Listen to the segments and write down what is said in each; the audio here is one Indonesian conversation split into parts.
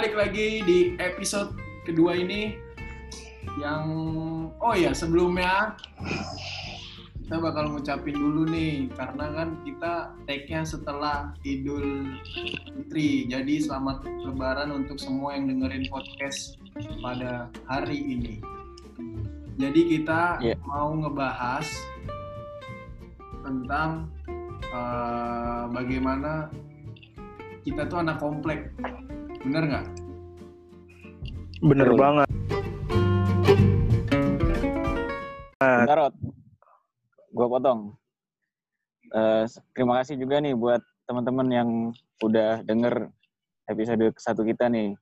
balik lagi di episode kedua ini yang oh ya sebelumnya kita bakal ngucapin dulu nih karena kan kita take-nya setelah Idul Fitri. Jadi selamat lebaran untuk semua yang dengerin podcast pada hari ini. Jadi kita Yeah. mau ngebahas tentang eh, bagaimana kita tuh anak komplek. Bener nggak? Bener Betul. banget. Nah, Bentar, Rod. Gua potong. Eh, terima kasih juga nih buat teman-teman yang udah denger episode satu kita nih.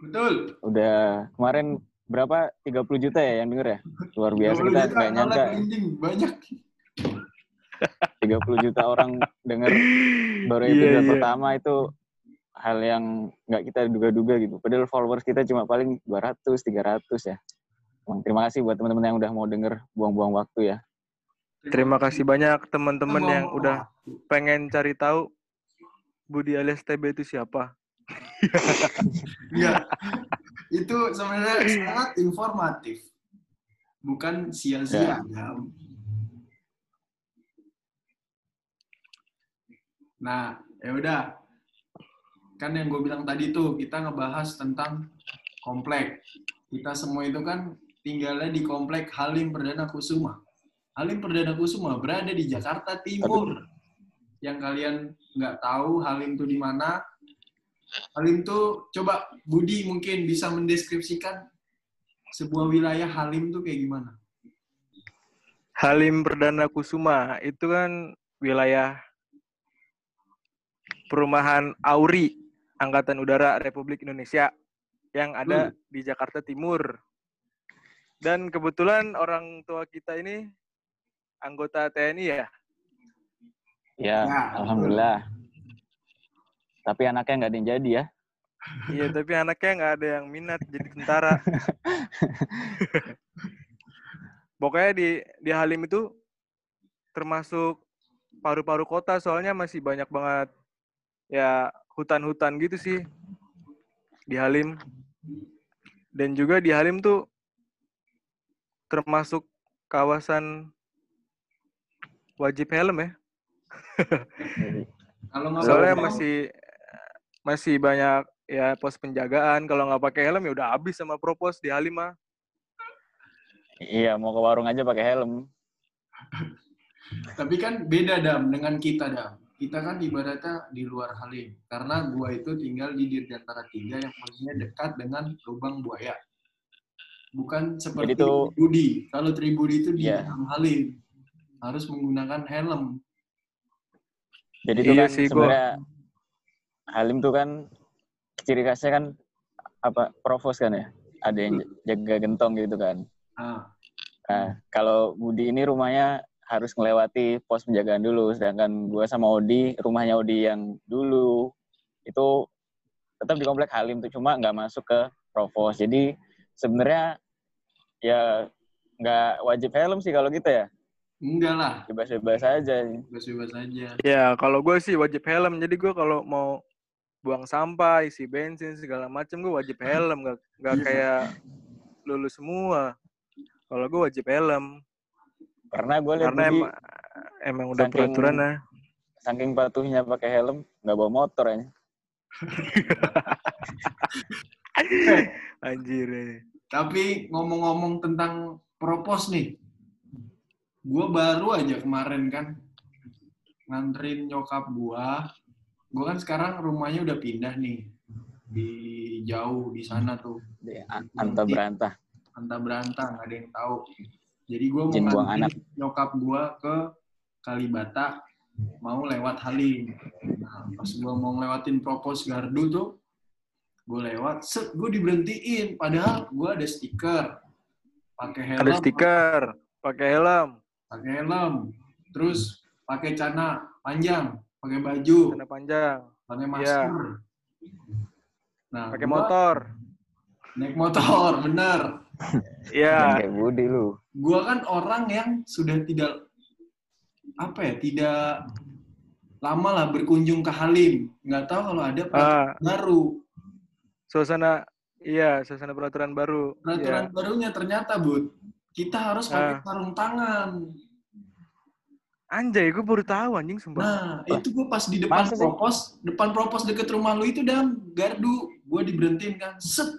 Betul. Udah kemarin berapa? 30 juta ya yang denger ya? Luar biasa 20 kita nggak nyangka banyak. 30 juta orang denger baru Iya, episode iya. pertama itu hal yang nggak kita duga-duga gitu. Padahal followers kita cuma paling 200, 300 ya. Emang terima kasih buat teman-teman yang udah mau denger buang-buang waktu ya. terima kasih banyak teman-teman yang udah pengen cari tahu Budi alias TB itu siapa. Iya. Itu sebenarnya sangat informatif. Bukan sia-sia. ya. Nah, ya udah. Kan yang gue bilang tadi tuh kita ngebahas tentang komplek. Kita semua itu kan tinggalnya di komplek Halim Perdana Kusuma. Halim Perdana Kusuma berada di Jakarta Timur. Yang kalian nggak tahu Halim tuh di mana, Halim tuh coba Budi mungkin bisa mendeskripsikan sebuah wilayah Halim tuh kayak gimana? Halim Perdana Kusuma itu kan wilayah perumahan Auri Angkatan Udara Republik Indonesia yang ada di Jakarta Timur. Dan kebetulan orang tua kita ini anggota TNI ya. Ya, Ya, alhamdulillah. Tapi anaknya nggak ada yang jadi ya. Iya, tapi anaknya nggak ada yang minat jadi tentara. Pokoknya di di Halim itu termasuk paru-paru kota soalnya masih banyak banget ya hutan-hutan gitu sih di Halim. Dan juga di Halim tuh termasuk kawasan wajib helm ya. Kalau nggak Soalnya masih masih banyak ya pos penjagaan. Kalau nggak pakai helm ya udah habis sama propos di Halim mah. Iya, mau ke warung aja pakai helm. Tapi kan beda dam dengan kita dam. Kita kan ibaratnya di luar Halim. Karena gua itu tinggal di Dirgantara 3 yang posisinya dekat dengan lubang buaya. Bukan seperti Jadi tuh- Tribudi. Kalau Tribudi itu di dalam Halim. Harus menggunakan helm. Jadi itu Iya kan sih, gua- sebenarnya Halim tuh kan ciri khasnya kan apa provos kan ya. Ada yang jaga gentong gitu kan. Ah, Nah, kalau Budi ini rumahnya harus melewati pos penjagaan dulu, sedangkan gua sama Odi, rumahnya Odi yang dulu itu tetap di komplek Halim tuh cuma nggak masuk ke Provos. Jadi sebenarnya ya nggak wajib helm sih kalau kita ya, enggak lah. bebas-bebas aja. Bebas-bebas aja. Ya kalau gue sih wajib helm. Jadi gue kalau mau buang sampah, isi bensin segala macem gue wajib helm. Gak, nggak Iya. kayak lulu semua. Kalau gue wajib helm. Karena gue lihat Karena emang emang udah saking- peraturan lah. saking patuhnya pakai helm, nggak bawa motor ya. Anjir. eh. Tapi ngomong-ngomong tentang propos nih, gue baru aja kemarin kan nganterin nyokap gua. Gue kan sekarang rumahnya udah pindah nih di jauh di sana tuh, Di an- Anta berantah. antah berantah nggak ada yang tahu. Jadi gue mau buang nganterin nyokap gua ke Kalibata mau lewat Halim. Nah, pas gue mau ngelewatin propos gardu tuh, gue lewat, set gue diberhentiin. Padahal gue ada stiker, pakai helm, Ada stiker, pakai helm, pakai helm, terus pakai celana panjang, pakai baju, celana panjang, pakai masker. Nah, pakai motor. naik motor, bener. Iya. Kayak Budi lu. Gua kan orang yang sudah tidak apa ya, tidak lama lah berkunjung ke Halim. Nggak tahu kalau ada Ah, baru. suasana iya suasana peraturan baru Peraturan Iya. barunya ternyata, Bud, kita harus pakai Ah. sarung tangan. anjay gue baru tahu anjing sumpah Nah, itu gue pas di depan Masa sih? propos, depan propos deket rumah lu itu dam, gardu, gue diberhentiin kan, set,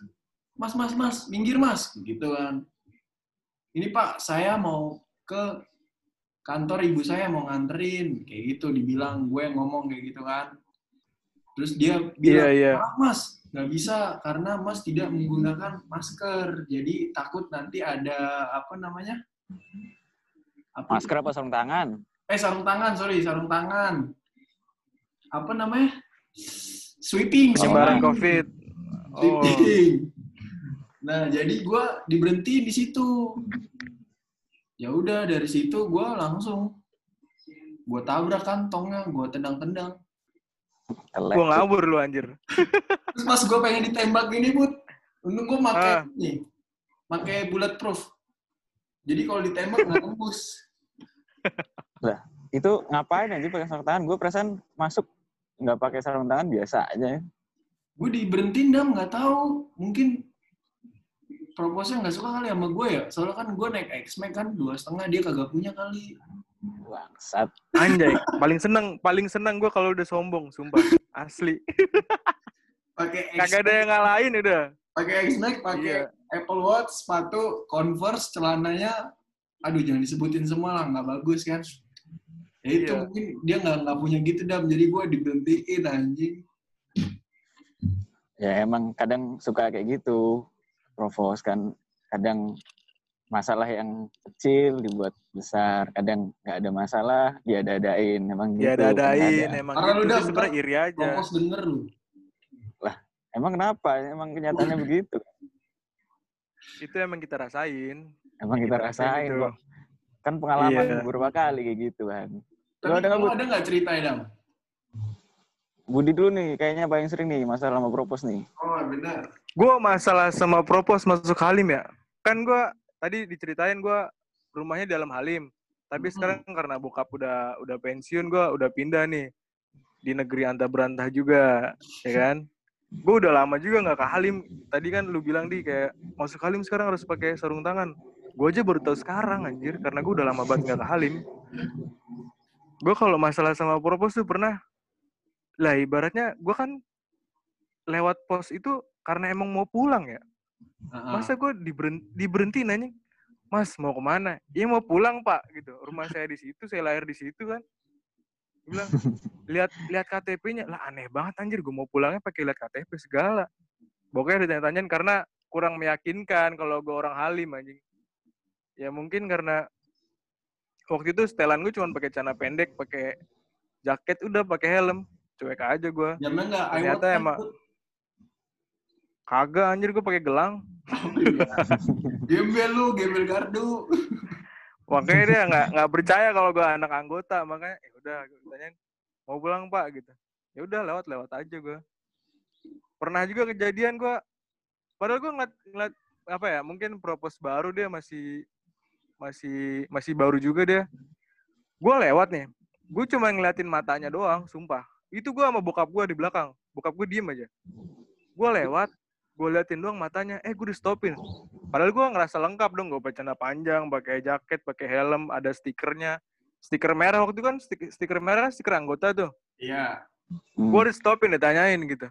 mas, mas, mas, minggir mas, gitu kan. Ini pak, saya mau ke kantor ibu saya mau nganterin, kayak gitu, dibilang gue yang ngomong kayak gitu kan. Terus dia iya bilang, iya "Maaf, mas, nggak bisa karena mas tidak menggunakan masker, jadi takut nanti ada apa namanya? Apa Masker apa sarung tangan? eh sarung tangan sorry sarung tangan apa namanya sweeping sweeping. covid oh Sweeping. Nah jadi gue diberhenti di situ ya udah dari situ gue langsung gue tabrak kantongnya gue tendang-tendang gue ngabur lu anjir terus pas gue pengen ditembak gini bud untung gue pakai Ah. ini pakai bulletproof jadi kalau ditembak nggak tembus Itu ngapain aja pakai sarung tangan? Gue perasaan masuk nggak pakai sarung tangan biasa aja. ya. gue diberhentiin dam nggak tahu mungkin proposnya nggak suka kali sama gue ya? Soalnya kan gue naik X Max kan dua setengah dia kagak punya kali. Bangsat. anjay paling seneng paling seneng gue kalau udah sombong sumpah. Asli. Pakai X kagak ada yang ngalahin udah. Pakai X Max pakai Iya. Apple Watch sepatu Converse celananya. Aduh jangan disebutin semua lah nggak bagus kan. Ya itu Iya. mungkin dia nggak nggak punya gitu dam. Jadi gue diberhentiin anjing. Ya emang kadang suka kayak gitu. Provos kan kadang masalah yang kecil dibuat besar, kadang nggak ada masalah dia adain emang ya gitu. dadain emang Parah gitu dia sebenernya ntar iri aja propos denger lu Emang kenapa? Emang kenyataannya begitu. itu emang kita rasain Emang kita Kita rasain rasain itu. kok. Kan pengalaman Iya. beberapa kali kayak gitu kan. tapi Lu ada nggak, ada nggak cerita ya dam Budi dulu nih, kayaknya paling sering nih masalah sama propos nih. oh benar gue masalah sama propos masuk Halim ya. Kan gue tadi diceritain gue rumahnya di dalam Halim. Tapi Mhm. sekarang karena bokap udah udah pensiun gue udah pindah nih. Di negeri antah berantah juga ya kan? Gue udah lama juga nggak ke Halim. Tadi kan lu bilang di kayak masuk Halim sekarang harus pakai sarung tangan. Gue aja baru tahu sekarang anjir karena gue udah lama banget nggak ke Halim. Gue kalau masalah sama propos tuh pernah. Lah ibaratnya gue kan lewat pos itu karena emang mau pulang ya. Masa gue diberen, diberhenti nanya mas mau ke mana? Iya mau pulang pak. Gitu. Rumah saya di situ saya lahir di situ kan. Bilang lihat lihat KTP-nya lah aneh banget anjir. Gue mau pulangnya pakai lihat KTP segala. Pokoknya ditanya-tanyain karena kurang meyakinkan kalau gue orang Halim anjing. Ya mungkin karena waktu itu setelan gue cuma pakai celana pendek pakai jaket udah pakai helm. Cuek aja gue I Ternyata emang- kagak anjir gue pakai gelang. Iya. gembel lu gembel gardu. Makanya dia nggak nggak percaya kalau gue anak anggota. Makanya ya udah gue tanyain mau pulang pak? Gitu. Ya udah lewat lewat aja gue pernah juga kejadian gue padahal gue ngeliat, ngeliat apa ya mungkin propos baru dia masih masih masih baru juga dia. Gue lewat nih. Gue cuma ngeliatin matanya doang sumpah. Itu gue sama bokap gue di belakang. Bokap gue diem aja. Gue lewat gue liatin doang matanya eh gue di stopin padahal gue ngerasa lengkap dong gue pakai celana panjang pakai jaket pakai helm ada stikernya. Stiker merah waktu itu kan stiker, stiker merah kan stiker anggota tuh. Iya. Hmm. gue di stopin ditanyain gitu.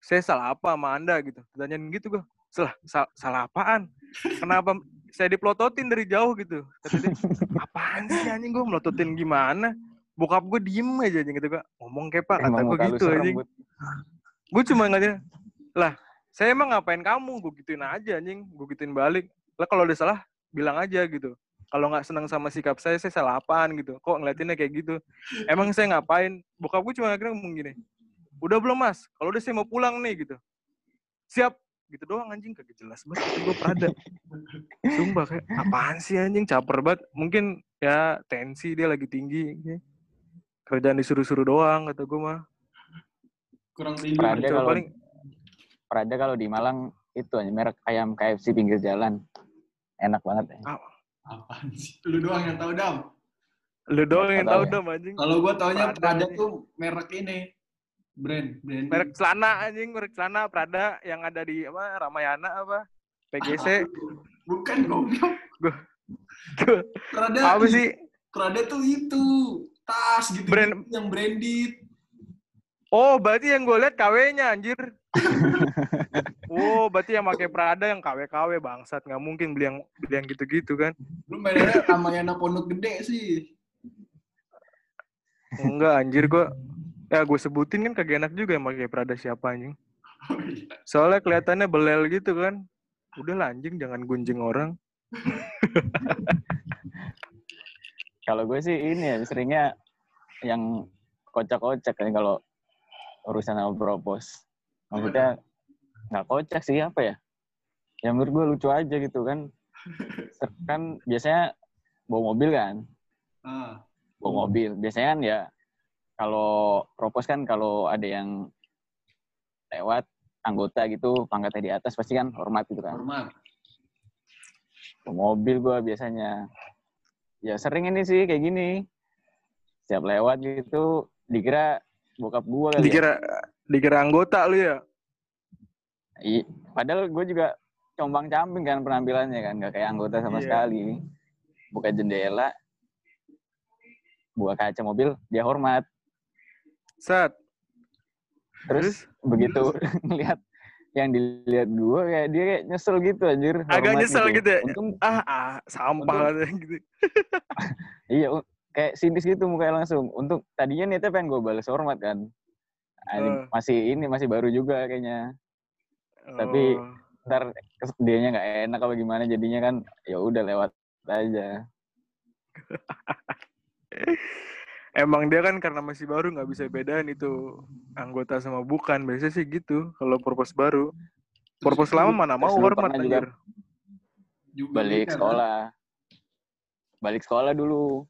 Saya salah apa sama anda? gitu. Ditanyain gitu gue salah sa- salah apaan? Kenapa saya diplototin dari jauh? gitu. Kata dia apaan sih anjing? Gue melototin gimana? Bokap gue diem aja anjing gitu gue ngomong kayak pak kata Emang gue gitu anjing. Bud. Gue cuma ngeliatin lah saya emang ngapain kamu? Gue gituin aja anjing. Gue gituin balik. Lah kalau ada salah bilang aja gitu. Kalau nggak senang sama sikap saya saya salah apaan gitu. Kok ngeliatinnya kayak gitu? Emang saya ngapain? Bokap gue cuma akhirnya ngomong gini udah belum mas? Kalau udah saya mau pulang nih gitu. Siap. Gitu doang anjing. Kagak jelas banget gue Prada sumpah kayak apaan sih anjing? Caper banget. Mungkin ya tensi dia lagi tinggi kerjaan disuruh-suruh doang kata gue mah kurang tidur Prada kalau paling Prada kalau di Malang itu aja merek ayam KFC pinggir jalan. Enak banget ya. apaan sih lu doang yang tahu dam lu doang yang tahu ya. dong anjing kalau gua taunya Prada Prada tuh merek ini Brand, brand. merek celana anjing merek celana Prada yang ada di apa Ramayana apa PGC Bukan goblok. Tuh, Prada apa sih Prada tuh itu tas gitu, Brand- yang branded. Oh berarti yang gue lihat KW-nya anjir. Oh berarti yang pakai Prada yang KW KW bangsat. Nggak mungkin beli yang beli yang gitu-gitu kan? Lu mainnya Ramayana Pondok Gede sih. enggak anjir gua ya gue sebutin kan kagak enak juga yang pakai Prada siapa anjing. Soalnya kelihatannya belel gitu kan? Udah lah anjing jangan gunjing orang. Kalau gue sih ini ya seringnya yang kocak-kocak kan kalau urusan sama propose. Maksudnya nggak kocak sih apa ya? Ya menurut gue lucu aja gitu kan. Kan biasanya bawa mobil kan, Ah, bawa mobil. Biasanya kan ya kalau propose kan kalau ada yang lewat anggota gitu pangkatnya di atas pasti kan hormat gitu kan. hormat. Bawa mobil gue biasanya. Ya sering ini sih kayak gini. Setiap lewat gitu dikira bokap gue kali ya. dikira dikira anggota lu ya? I- padahal gue juga combang camping kan penampilannya kan nggak kayak anggota sama Iya. sekali. Buka jendela buka kaca mobil dia hormat. Set terus begitu ngelihat yang dilihat gue kayak dia kayak nyesel gitu anjir Agak nyesel gitu ya? untung ah, ah sampah lah gitu. Iya kayak sinis gitu mukanya langsung. Untuk tadinya niatnya pengen gue balas hormat kan. Eh. masih ini masih baru juga kayaknya. Tapi- Oh. ntar dianya nggak enak apa gimana jadinya kan ya udah lewat aja. Emang dia kan karena masih baru nggak bisa bedain itu anggota sama bukan. Biasanya sih gitu kalau purpose baru. Purpose lama mana mau hormat juga anjir. Balik beda, kan? sekolah. Balik sekolah dulu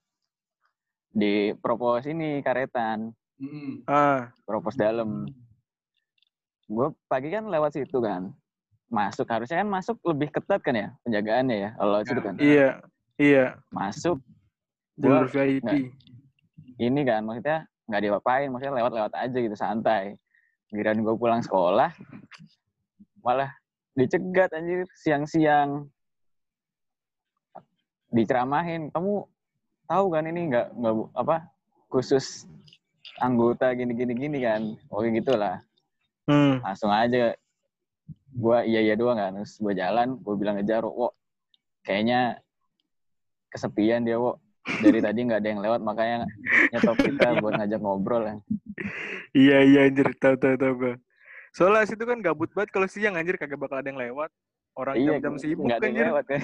di propos ini karetan. Mm-mm. ah. Propos dalam. Gue pagi kan lewat situ kan. Masuk harusnya kan masuk lebih ketat kan ya penjagaannya ya kalau situ kan? Iya iya. Masuk. Jalur gua VIP ini kan maksudnya nggak diapa-apain maksudnya lewat-lewat aja gitu santai. Giliran gue pulang sekolah malah dicegat anjir siang-siang. Diceramahin kamu tahu kan ini nggak nggak apa khusus anggota gini gini gini kan. Oke gitulah. Hmm. langsung aja gua iya iya doang kan. Terus gua jalan gua bilang ke Jaro wo kayaknya kesepian dia wo. Dari tadi nggak ada yang lewat makanya nyetop kita buat ngajak ngobrol ya. iya iya anjir. Tahu tahu tahu gue soalnya situ kan gabut banget kalau siang anjir. Kagak bakal ada yang lewat. Orang iya jam-jam sibuk ada yang anjir. lewat kan.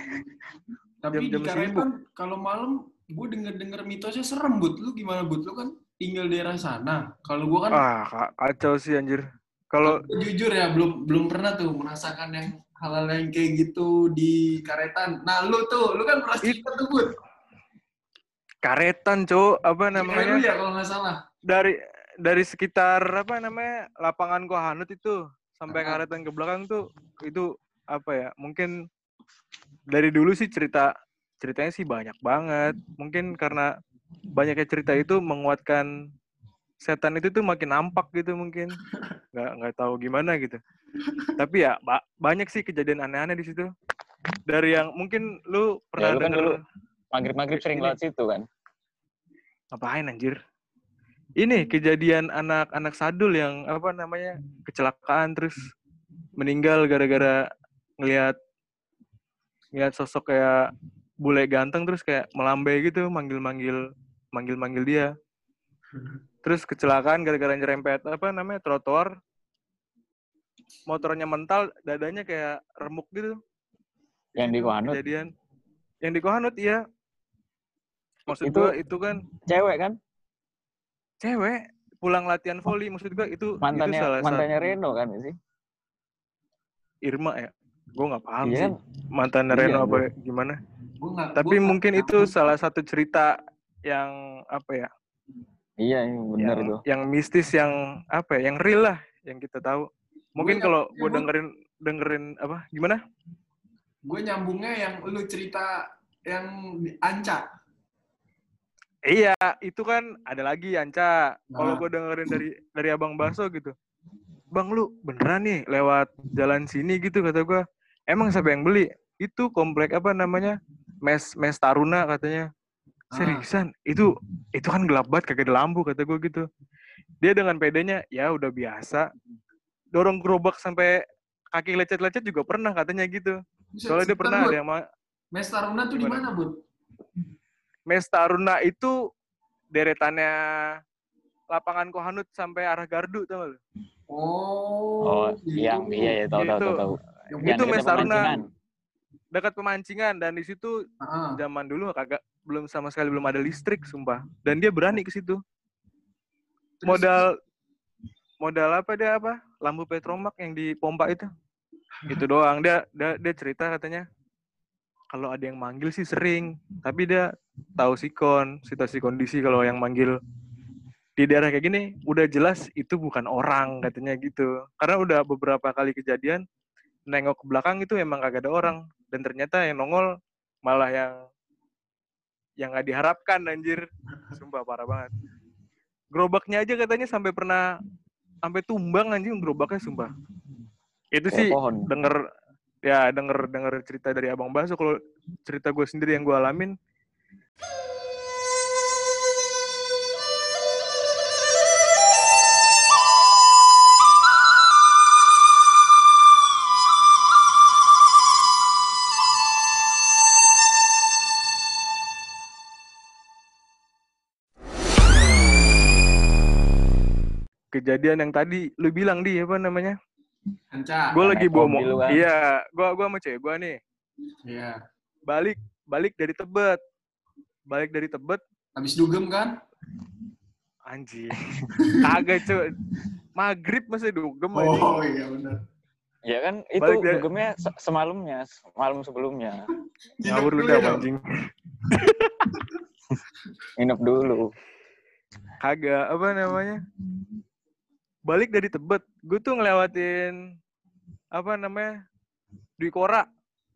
Tapi di Jam-jam Karetan kalau malam gue denger-denger mitosnya serem but lu gimana but lu kan tinggal daerah sana. Kalau gue kan ah ka- kacau sih anjir kalau jujur ya belum belum pernah tuh merasakan yang hal-hal yang kayak gitu di Karetan. Nah lu tuh lu kan pernah cerita tuh but. karetan cowok apa Namanya ya kalau nggak salah. dari dari sekitar apa namanya lapangan Kohanut itu sampai Ah. karetan ke belakang tuh itu apa ya mungkin dari dulu sih cerita ceritanya sih banyak banget. Mungkin karena banyaknya cerita itu menguatkan setan itu tuh makin nampak gitu mungkin. Nggak nggak tahu gimana gitu. Tapi ya ba- banyak sih kejadian aneh-aneh di situ. Dari yang mungkin lu pernah lu kan denger dulu maghrib maghrib sering lewat situ kan? Ngapain anjir? Ini kejadian anak-anak sadul yang apa namanya kecelakaan terus meninggal gara-gara ngelihat ngelihat sosok kayak bule ganteng terus kayak melambai gitu manggil-manggil manggil-manggil dia. Terus kecelakaan gara-gara nyerempet apa namanya trotoar. Motornya mental dadanya kayak remuk gitu. Yang di Kohanut kejadian. Yang di Kohanut iya. Maksud Itu- gua itu kan cewek kan? Cewek. Pulang latihan volley maksud gua itu mantannya itu salah mantannya satu Reno kan sih? Irma ya? Gue nggak paham iya sih. kan? Mantan Iya, Reno apa gua- gimana Gua nggak- tapi gua mungkin itu salah satu cerita yang apa ya iya benar yang, itu yang mistis yang apa ya yang real lah yang kita tahu mungkin Gua kalau gue dengerin dengerin apa gimana Gue nyambungnya yang lu cerita yang Anca. Iya, itu kan ada lagi Anca. Kalau Nah. gue dengerin dari dari Abang Baso gitu. Bang lu beneran nih lewat jalan sini gitu kata gue. Emang siapa yang beli? Itu komplek apa namanya? Mes Mes Taruna katanya. Ah. Seriusan? Itu itu kan gelap banget kagak ada lampu kata gue gitu. Dia dengan pedenya ya udah biasa. Dorong gerobak sampai kaki lecet-lecet juga pernah katanya gitu. Soalnya dia pernah Bud. ada yang ma- Mes Taruna tuh di Gimana? mana, Bud? Mes Taruna itu deretannya lapangan Kohanut sampai arah Gardu tau gak lu? Oh, Oh, gitu. yang iya ya tahu tahu Gitu. tahu Itu Yang Mes Taruna. Dekat pemancingan dan di situ Ah, zaman dulu kagak belum sama sekali belum ada listrik sumpah. Dan dia berani ke situ. Modal modal apa dia apa? Lampu petromak yang di pompa itu. Itu doang. Dia dia, dia cerita katanya kalau ada yang manggil sih sering, tapi dia tahu sikon, situasi kondisi kalau yang manggil di daerah kayak gini udah jelas itu bukan orang katanya gitu. Karena udah beberapa kali kejadian nengok ke belakang itu emang kagak ada orang dan ternyata yang nongol malah yang yang nggak diharapkan anjir. Sumpah parah banget. Gerobaknya aja katanya sampai pernah sampai tumbang anjing gerobaknya sumpah. Itu Kayak sih pohon. denger ya denger denger cerita dari abang Baso kalau cerita gue sendiri yang gue alamin kejadian yang tadi lu bilang di apa namanya Anca. gue lagi bawa mobil mo- kan. iya gue gua sama cewek gue nih Iya. balik balik dari tebet balik dari tebet Habis dugem kan? anjing kagak cuy maghrib masih dugem anjing Oh, iya benar. Ya kan itu Balik dari- dugemnya se- semalamnya, malam sebelumnya. ngawur lu Hidup dah dulu ya. anjing Nginep dulu. kagak apa namanya balik dari tebet gue tuh ngelewatin apa namanya Dwi Kora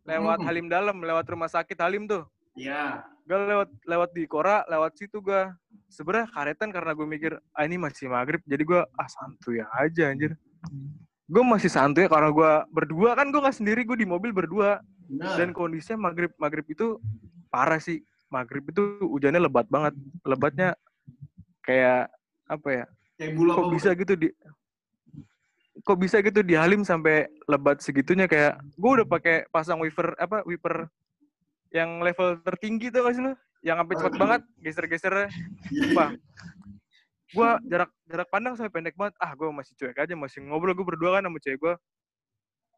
lewat Hmm. Halim Dalam lewat rumah sakit Halim tuh Iya. gue lewat lewat di Kora lewat situ gue sebenarnya karetan karena gue mikir ah ini masih maghrib jadi gue ah santuy aja anjir gue masih santuy karena gue berdua kan gue nggak sendiri gue di mobil berdua Benar. dan kondisinya maghrib maghrib itu parah sih maghrib itu hujannya lebat banget lebatnya kayak apa ya Kayak bulu kok apa, bisa gitu di kok bisa gitu di Halim sampai lebat segitunya? Kayak gue udah pakai pasang wiper apa wiper yang level tertinggi tuh gak sih lu? Yang sampai cepet banget geser-gesernya sumpah. Gue jarak jarak pandang sampai pendek banget. Ah gue masih cuek aja masih ngobrol. Gue berdua kan sama cewek gue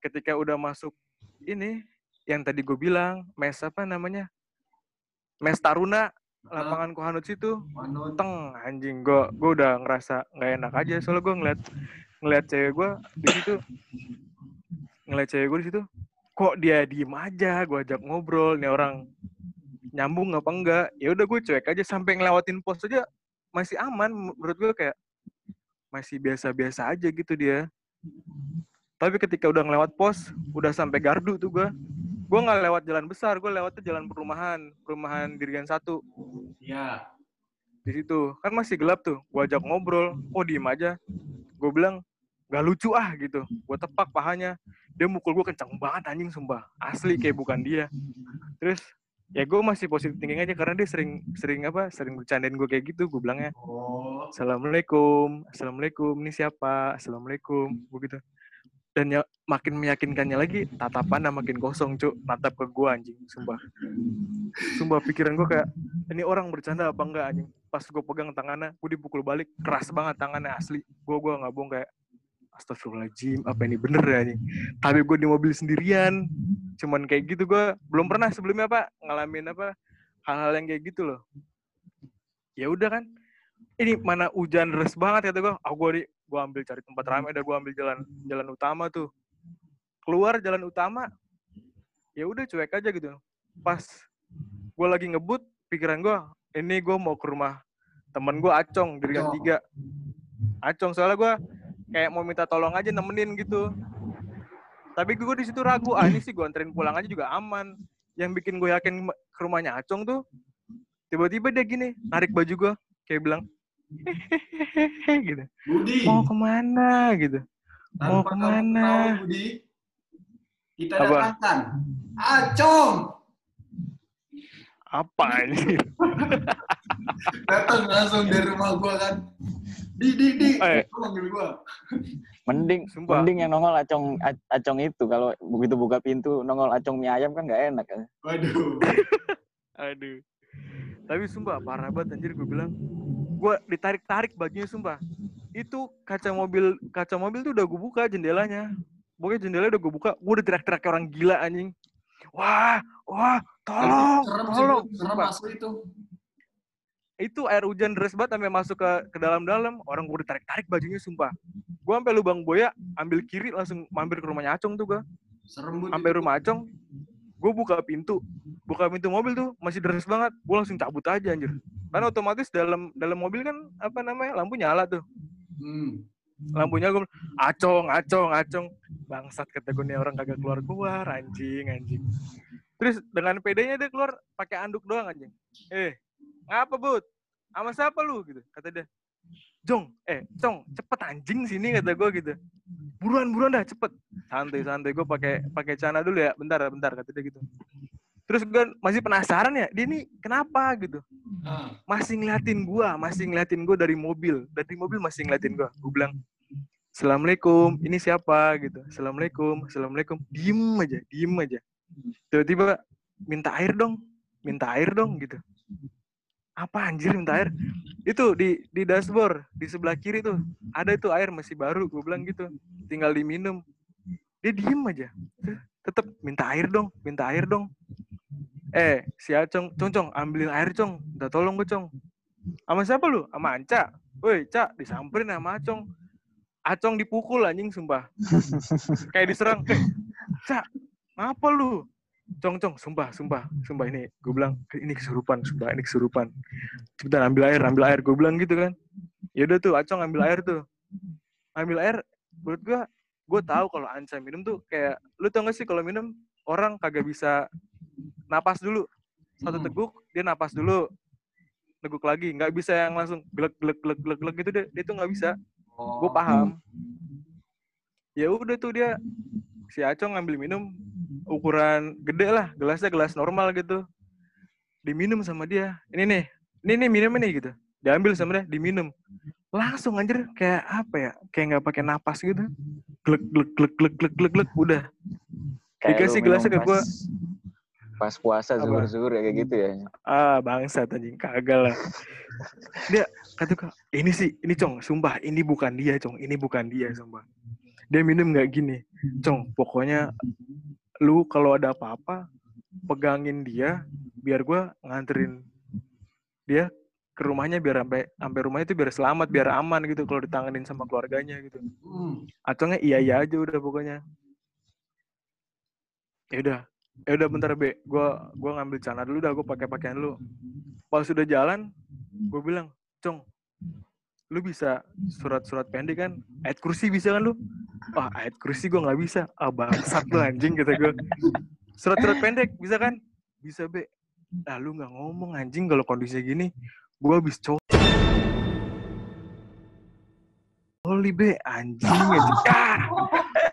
ketika udah masuk ini yang tadi gue bilang mes apa namanya? Mes Taruna lapangan Kohanut situ teng anjing. Gue gue udah ngerasa nggak enak aja soalnya gue ngeliat ngeliat cewek gue di situ. Ngeliat cewek gue di situ kok dia diem aja? Gue ajak ngobrol nih orang nyambung apa enggak? Ya udah gue cuek aja sampai ngelewatin pos aja masih aman menurut gue kayak masih biasa-biasa aja gitu dia. Tapi ketika udah ngelewat pos udah sampai gardu tuh gue gue nggak lewat jalan besar gue lewatnya jalan perumahan perumahan dirian satu. Iya. di situ. Kan masih gelap tuh gue ajak ngobrol oh diem aja. Gue bilang gak lucu ah gitu. Gue tepak pahanya. Dia mukul gue kencang banget anjing sumpah. Asli kayak bukan dia. Terus ya gue masih positif thinking aja karena dia sering sering apa sering bercandain gue kayak gitu gue bilangnya. Oh. assalamualaikum assalamualaikum ini siapa? Assalamualaikum begitu dan ya makin meyakinkannya lagi tatapannya makin kosong cuk. Natap ke gue anjing sumpah. Sumpah pikiran gue kayak ini orang bercanda apa enggak anjing? Pas gue pegang tangannya gue dipukul balik keras banget tangannya asli. Gue gue nggak bohong kayak Astagfirullahaladzim, apa ini bener ya anjing? Tapi gue di mobil sendirian, cuman kayak gitu gue belum pernah sebelumnya apa ngalamin apa hal-hal yang kayak gitu loh. Ya udah kan, ini mana hujan deras banget kata gue, ah di gue ambil cari tempat ramai dan gue ambil jalan jalan utama tuh. Keluar jalan utama, ya udah cuek aja gitu. Pas gue lagi ngebut, pikiran gue, ini gue mau ke rumah temen gue Acong dari Gang Acong. tiga. Acong soalnya gue kayak mau minta tolong aja nemenin gitu. Tapi gue di situ ragu, ah ini sih gue anterin pulang aja juga aman. Yang bikin gue yakin ke rumahnya Acong tuh, tiba-tiba dia gini narik baju gue kayak bilang gitu Budi, mau ke mana gitu mau tanpa kamu ke mana? tahu, Budi, kita Apa? datangkan Acong. apa ini Datang langsung dari rumah gua kan. Di, di, di. Eh. Gua manggil gua. Mending Sumpah. mending yang nongol acong acong itu kalau begitu buka pintu nongol acong mie ayam kan nggak enak kan. Waduh. aduh tapi sumpah parah banget anjir gue bilang gue ditarik-tarik bajunya sumpah. Itu kaca mobil kaca mobil tuh udah gue buka jendelanya. Pokoknya jendela udah gue buka gue udah teriak-teriak kayak orang gila anjing. Wah wah tolong Serem tolong serem asli itu. itu air hujan deras banget sampai masuk ke ke dalam-dalam. Orang gue ditarik-tarik bajunya sumpah. Gue sampai lubang boya ambil kiri langsung mampir ke rumahnya Acong tuh gue Serem sampai rumah Acong gue buka pintu buka pintu mobil tuh masih deras banget. Gue langsung cabut aja anjir. Kan otomatis dalam dalam mobil kan apa namanya lampu nyala tuh. Hmm. lampunya gue acong acong acong. Bangsat kata gue nih orang kagak keluar keluar anjing anjing. Terus dengan pedenya dia keluar pakai anduk doang anjing. Eh ngapa bud? Sama siapa lu? Gitu kata dia Jong, eh, Cong, cepet anjing sini kata gue gitu. Buruan, buruan dah, cepet. Santai, santai. Gue pakai pakai celana dulu ya. Bentar, bentar, kata dia gitu. Terus gue masih penasaran ya, dia nih kenapa gitu. Masih ngeliatin gua, masih ngeliatin gua dari mobil. Dari mobil masih ngeliatin gua. Gue bilang, Assalamualaikum, ini siapa gitu. Assalamualaikum, Assalamualaikum. Diem aja, diem aja. Tiba-tiba minta air dong, minta air dong gitu. Apa anjir minta air? Itu di di dashboard di sebelah kiri tuh ada itu air masih baru. Gue bilang gitu, tinggal diminum. Dia diem aja, tetep minta air dong, minta air dong. Eh, si Acong, Cong, Cong, ambilin air, Cong. Udah tolong gue, Cong. Sama siapa lu? Sama Anca. Woi, Cak, disamperin sama Acong. Acong dipukul anjing, sumpah. Kayak diserang. Eh, Cak, ngapa lu? Cong, Cong, sumpah, sumpah, sumpah ini. Gue bilang, ini kesurupan, sumpah, ini kesurupan. Cepetan ambil air, ambil air. Gue bilang gitu kan. Ya udah tuh, Acong ambil air tuh. Ambil air, menurut gue, gue tahu kalau Anca minum tuh kayak, lu tau gak sih kalau minum, orang kagak bisa napas dulu. Satu Hmm. teguk, dia napas dulu. Teguk lagi, nggak bisa yang langsung glek glek glek glek glek gitu dia, dia tuh nggak bisa. Oh. Gue paham. Ya udah tuh dia si Acong ngambil minum ukuran gede lah, gelasnya gelas normal gitu. Diminum sama dia. Ini nih, ini nih minum nih gitu. Diambil sama dia, diminum. Langsung anjir kayak apa ya? Kayak nggak pakai napas gitu. Glek glek glek glek glek glek glek udah. Kayak Dikasih gelasnya ke gua. pas- puasa Apa? zuhur-zuhur ya kayak gitu ya. Ah, bangsat anjing, kagak lah. Dia kata ini sih, ini Cong, sumpah, ini bukan dia, Cong, ini bukan dia, sumpah. Dia minum nggak gini, Cong, pokoknya lu kalau ada apa-apa, pegangin dia, biar gua nganterin dia ke rumahnya biar sampai sampai rumahnya itu biar selamat, biar aman gitu kalau ditanganin sama keluarganya gitu. Hmm. Acongnya iya iya aja udah pokoknya. Ya udah, ya udah bentar be, gua gua ngambil celana dulu dah, gua pakai pakaian lu. Pas sudah jalan, gue bilang, Cong, lu bisa surat-surat pendek kan? Ayat kursi bisa kan lu? Wah, ayat kursi gua nggak bisa. Ah, bangsat lu anjing kata gue. Surat-surat pendek bisa kan? Bisa be. Ah, lu nggak ngomong anjing kalau kondisinya gini. Gua habis cowok. Oli be, anjing anjing. Ah,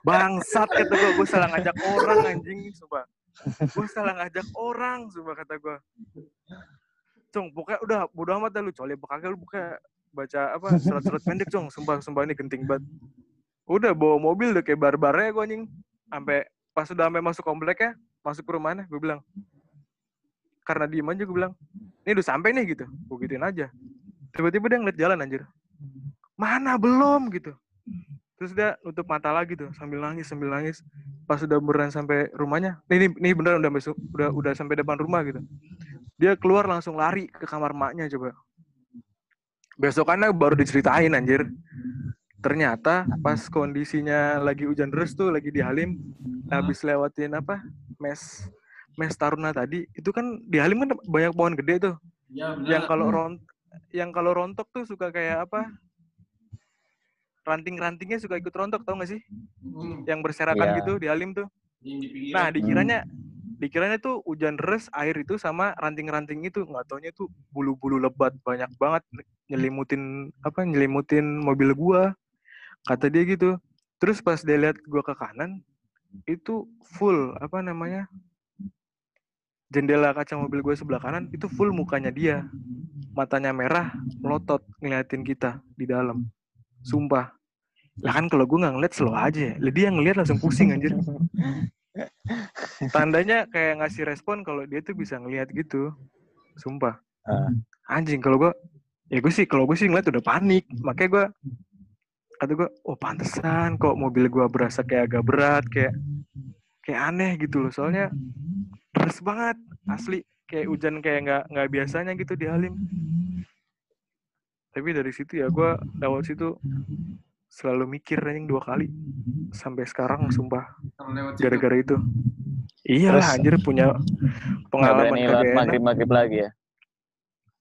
bangsat kata gue, gue salah ngajak orang anjing, sumpah. Gue salah ngajak orang, sumpah kata gue. Cong, pokoknya udah bodo amat dah lu, coli kagak lu buka baca apa surat-surat pendek, Cong. Sumpah, sumpah ini genting banget. Udah bawa mobil udah kayak barbarnya gue anjing. Sampai pas udah sampai masuk kompleknya, masuk ke rumahnya, gue bilang, karena diem aja gue bilang, ini udah sampai nih gitu. Gue gituin aja. Tiba-tiba dia ngeliat jalan anjir. Mana belum gitu. Terus dia nutup mata lagi tuh sambil nangis sambil nangis. Pas udah beneran sampai rumahnya, nih, nih, nih beneran udah udah udah sampai depan rumah gitu. Dia keluar langsung lari ke kamar maknya coba. Besokannya baru diceritain anjir. Ternyata pas kondisinya lagi hujan deras tuh lagi di Halim habis lewatin apa? Mes mes Taruna tadi itu kan di Halim kan banyak pohon gede tuh Ya, benar. yang kalau ront yang kalau rontok tuh suka kayak apa ranting-rantingnya suka ikut rontok tau gak sih Hmm. yang berserakan Iya. gitu di Halim tuh Yang nah dikiranya dikiranya tuh hujan deras air itu sama ranting-ranting itu. Nggak taunya tuh bulu-bulu lebat banyak banget nyelimutin apa nyelimutin mobil gua. Kata dia gitu. Terus pas dia lihat gua ke kanan itu full apa namanya jendela kaca mobil gue sebelah kanan itu full mukanya dia. Matanya merah melotot ngeliatin kita di dalam. Sumpah. Lah kan kalau gue nggak ngeliat slow aja. Lah dia ngeliat langsung pusing anjir tandanya kayak ngasih respon kalau dia tuh bisa ngeliat gitu. Sumpah. Ah. anjing kalau gue ya gue sih kalau gue sih ngeliat udah panik. Makanya gue kata gue oh pantesan kok mobil gue berasa kayak agak berat kayak kayak aneh gitu loh. Soalnya deras banget asli. Kayak hujan kayak nggak nggak biasanya gitu di Halim. Tapi dari situ ya gue lewat situ selalu mikir anjing dua kali sampai sekarang sumpah gara-gara itu iyalah Terus- anjir punya pengalaman kagak lewat enak maghrib-maghrib lagi ya.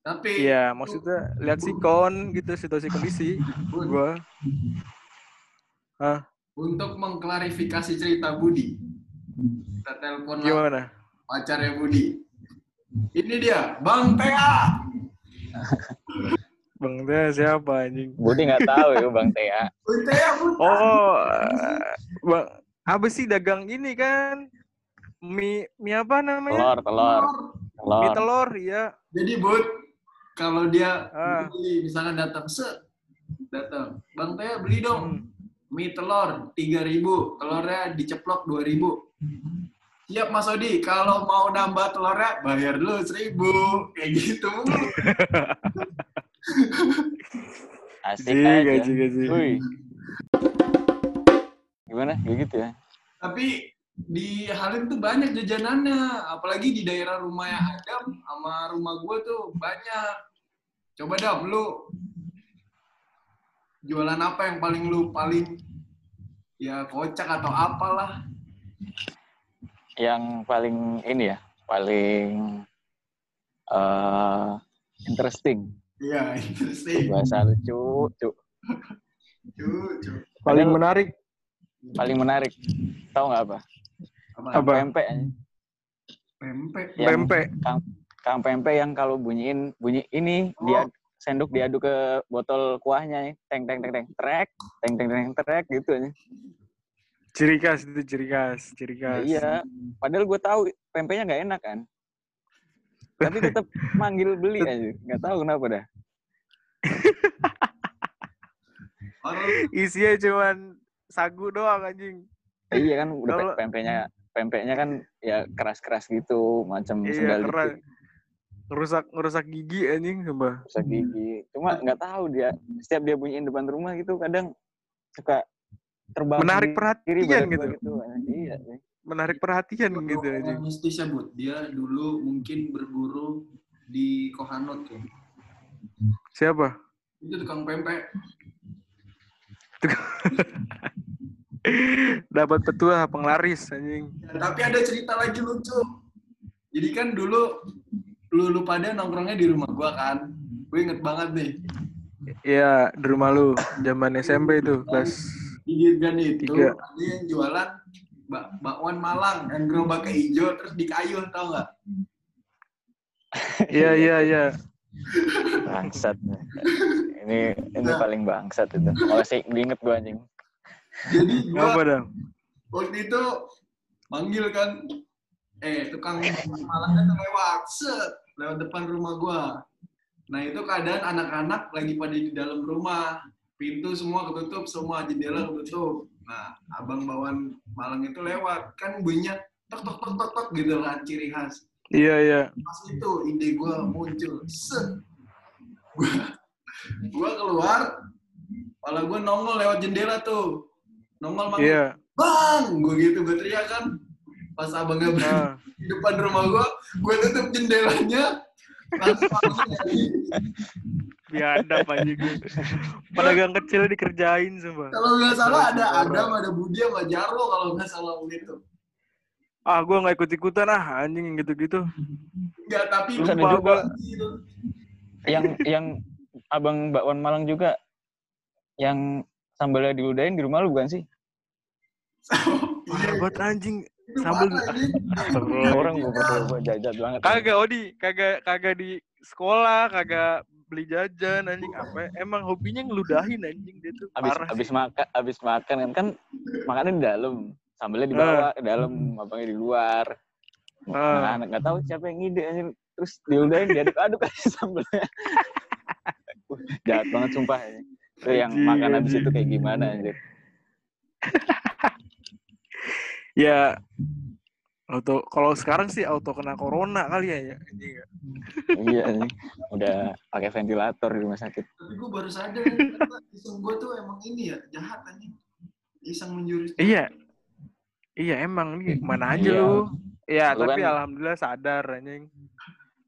Tapi Iya, maksudnya lihat sikon gitu situasi kondisi Bun, gua. untuk mengklarifikasi cerita Budi, kita telepon lah Gimana? pacarnya Budi. Ini dia, Bang Tea. Bang Teh siapa anjing? Budi nggak tahu ya Bang Tea. Oh, eh, Bang apa sih dagang ini kan? Mie mie apa namanya? Telur, telur, Mie telur. telur ya. Jadi Bud, kalau dia Ah. beli, misalnya datang set, datang, Bang Tea beli dong Hmm. mie telur 3000 telurnya diceplok 2000 Siap Mas Odi, kalau mau nambah telurnya bayar dulu 1000 kayak gitu. Asik Jik, aja. jik. Wih. Gimana? Kayak gitu ya. Tapi di Halim tuh banyak jajanannya, apalagi di daerah rumahnya Adam sama rumah gue tuh banyak. Coba dah lu jualan apa yang paling lu paling ya kocak atau apalah. Yang paling ini ya, paling eh interesting. Iya, interesting. Bahasa lucu, cu. Cucu. Paling menarik Paling menarik. Tahu nggak apa? Apa? Apa? Pempek. anjing. Pempek. Yang pempek. Kang, kang pempek yang kalau bunyiin bunyi ini dia sendok diaduk ke botol kuahnya ya. teng teng teng teng trek teng teng teng trek gitu aja. Ciri khas itu ciri khas, ciri Ya, khas. iya. Padahal gue tahu pempeknya nggak enak kan. Tapi tetap manggil beli aja. Nggak tahu kenapa dah. Isinya cuman sagu doang anjing. Iya kan udah pe- pempeknya pempeknya kan ya keras-keras gitu, macam Iya, sendal keras. dikit, Ngerusak ngerusak gigi anjing sumpah. rusak gigi. Cuma nggak tahu dia setiap dia bunyiin depan rumah gitu kadang suka terbang Menarik perhatian gitu. gitu. Iya sih. Menarik perhatian gitu orang anjing. mistis ya. Dia dulu mungkin berburu di Kohanot ya. Siapa? Itu tukang pempek. Dapat petua penglaris anjing. Ya, tapi ada cerita lagi lucu. Jadi kan dulu lu lu pada nongkrongnya di rumah gua kan. Gue inget banget nih. Iya, di rumah lu zaman SMP itu kelas Di Dirgan itu Tiga. ada yang jualan bak bakwan Malang yang gerobaknya hijau terus dikayuh tau nggak? Iya, iya, iya. Bangsat. ini ini paling bangsat itu. Masih diinget gua anjing. Jadi gua Apa dong? waktu itu manggil kan eh tukang malangnya tuh lewat set lewat depan rumah gua nah itu keadaan anak-anak lagi pada di dalam rumah pintu semua ketutup semua jendela ketutup nah abang bawaan malang itu lewat. Kan bunyinya tok tok tok tok tok gitu kan ciri khas. Iya, iya. pas itu ide gua muncul set. Gua gua keluar kepala gua nongol lewat jendela tuh. Nongol manggil Iya. bang! Gue gitu gue teriak kan. Pas abangnya berada Ah. di depan rumah gue gue tutup jendelanya Biadab anjing. Pedagang kecil dikerjain sumpah. kalau nggak salah ada. Adam ada Budi sama Jarwo kalau nggak salah gitu Ah, gua nggak ikut-ikutan ah anjing yang gitu-gitu. nggak tapi Terus ada lupa juga gua gitu. yang yang abang bakwan Malang juga yang sambalnya diludahin di rumah lu bukan sih? Parah banget anjing. Sambel anjing. Orang gue berdua jajan banget. Kagak Odi, kagak kagak di sekolah, kagak beli jajan anjing apa? Emang hobinya ngeludahin anjing dia tuh. Abis Parah abis makan abis makan kan kan makannya di dalam, sambelnya di bawah, di dalam, abangnya di luar. Ah. Anak nggak tahu siapa yang ngide anjing. Terus diudahin diaduk-aduk aja sambelnya. Uh, Jahat banget sumpah. ya. Itu yang Anjing, makan abis anjing. itu kayak gimana anjir. Ya auto kalau sekarang sih auto kena corona kali ya, ya. anjing ya. iya. Udah pakai ventilator di rumah sakit. Tapi gue baru sadar ternyata iseng gue tuh emang ini ya jahat anjing. Iseng menjurus. Iya. Iya emang nih mana aja Iya. lu. Ya, Lu tapi kan- alhamdulillah sadar anjing.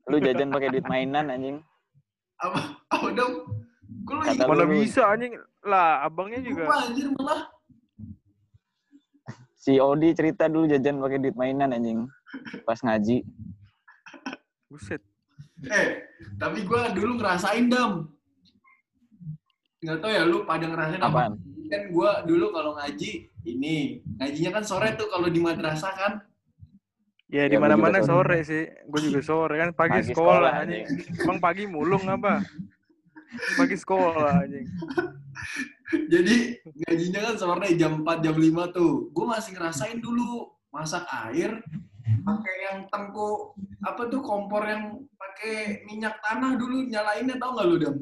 Lu jajan pakai duit mainan anjing. Apa? Apa dong? Gue ingat Mana lu- bisa anjing. Lah, abangnya juga lupa anjir malah. Si Odi cerita dulu jajan pakai duit mainan anjing. Pas ngaji. buset. Eh, tapi gue dulu ngerasain dam. Nggak tau ya lu pada ngerasain apa? Apaan? Kan gue dulu kalau ngaji ini ngajinya kan sore tuh kalau di madrasah kan. Ya Ya, di gua mana-mana sore. sih. Gue juga sore kan pagi, Pagi sekolah, sekolah, anjing. Emang pagi mulung apa? Pagi sekolah anjing. Jadi ngajinya kan sore jam 4 jam 5 tuh. Gue masih ngerasain dulu masak air pakai yang tengku apa tuh kompor yang pakai minyak tanah dulu nyalainnya tau nggak lu dam?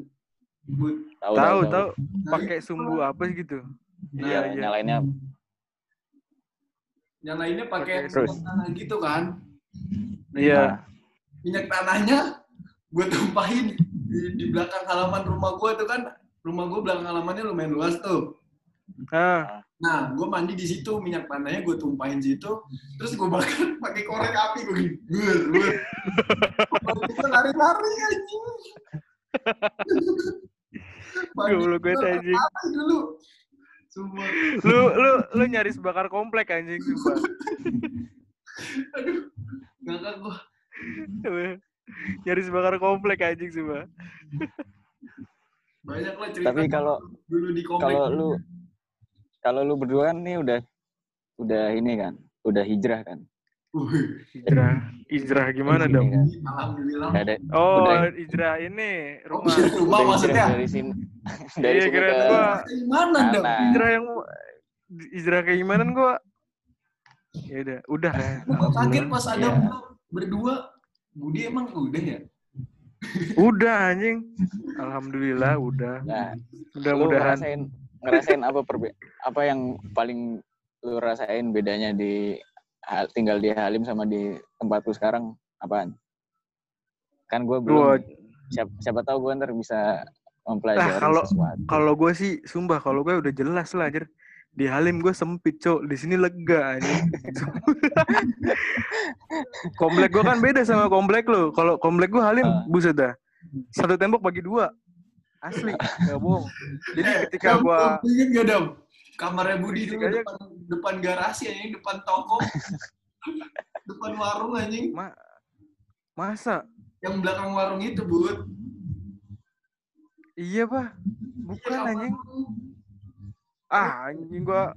Tahu Tahu tahu Nah, pakai sumbu apa gitu. Iya, Iya, iya. nyalainnya nyalainnya pakai minyak tanah gitu kan. Iya. Minyak tanahnya gue tumpahin di, di belakang halaman rumah gue tuh kan. Rumah gue belakang halamannya lumayan luas tuh. Ah, Nah, gue mandi di situ, minyak tanahnya gue tumpahin situ, terus gue bakar pakai korek api gue gini, gur, gur. Kita lari-lari anjing. Goblok banget, gua anjing. dulu. Semua. lu lu lu nyaris bakar komplek anjing sumpah. Aduh, ngakak gue. nyaris bakar komplek anjing sumpah. Banyak lah cerita Tapi kalau dulu di komplek. kalau lu kalau lu berdua kan nih udah udah ini kan, udah hijrah kan. Hijrah, hijrah gimana Ini dong? kan. Alhamdulillah. Ada Oh, Udah. hijrah ini Oh, rumah. bisa rumah udah maksudnya? dari sini dari Iya, sini kirain ke gua Dari mana dong? Hijrah yang hijrah kayak gimana gua? Ya udah, udah ya. Kaget pas ada Iya. lu berdua. Budi emang udah ya? Udah anjing. Alhamdulillah udah. Nah, lu Mudah-mudahan ngerasain ngerasain apa perbe apa yang paling lu rasain bedanya di tinggal di Halim sama di tempat lu sekarang apaan? Kan gue gua belum siapa, siapa tahu gue ntar bisa mempelajari Ah, kalau- sesuatu. kalau gue sih sumpah kalau gue udah jelas lah anjir. Di Halim gue sempit, Cok. Di sini lega anjing. komplek gue kan beda sama komplek lu. Kalau komplek gue Halim, Ah. buset dah. Satu tembok bagi dua. Asli, gak bohong. Jadi ketika lu Ingat gak Dam? Kamarnya Budi Fisikanya- depan, depan garasi anjing, depan toko. depan warung anjing. Ma masa Yang belakang warung itu, Bud. iya, Pak? Bukan Iya, anjing. Ah, anjing gua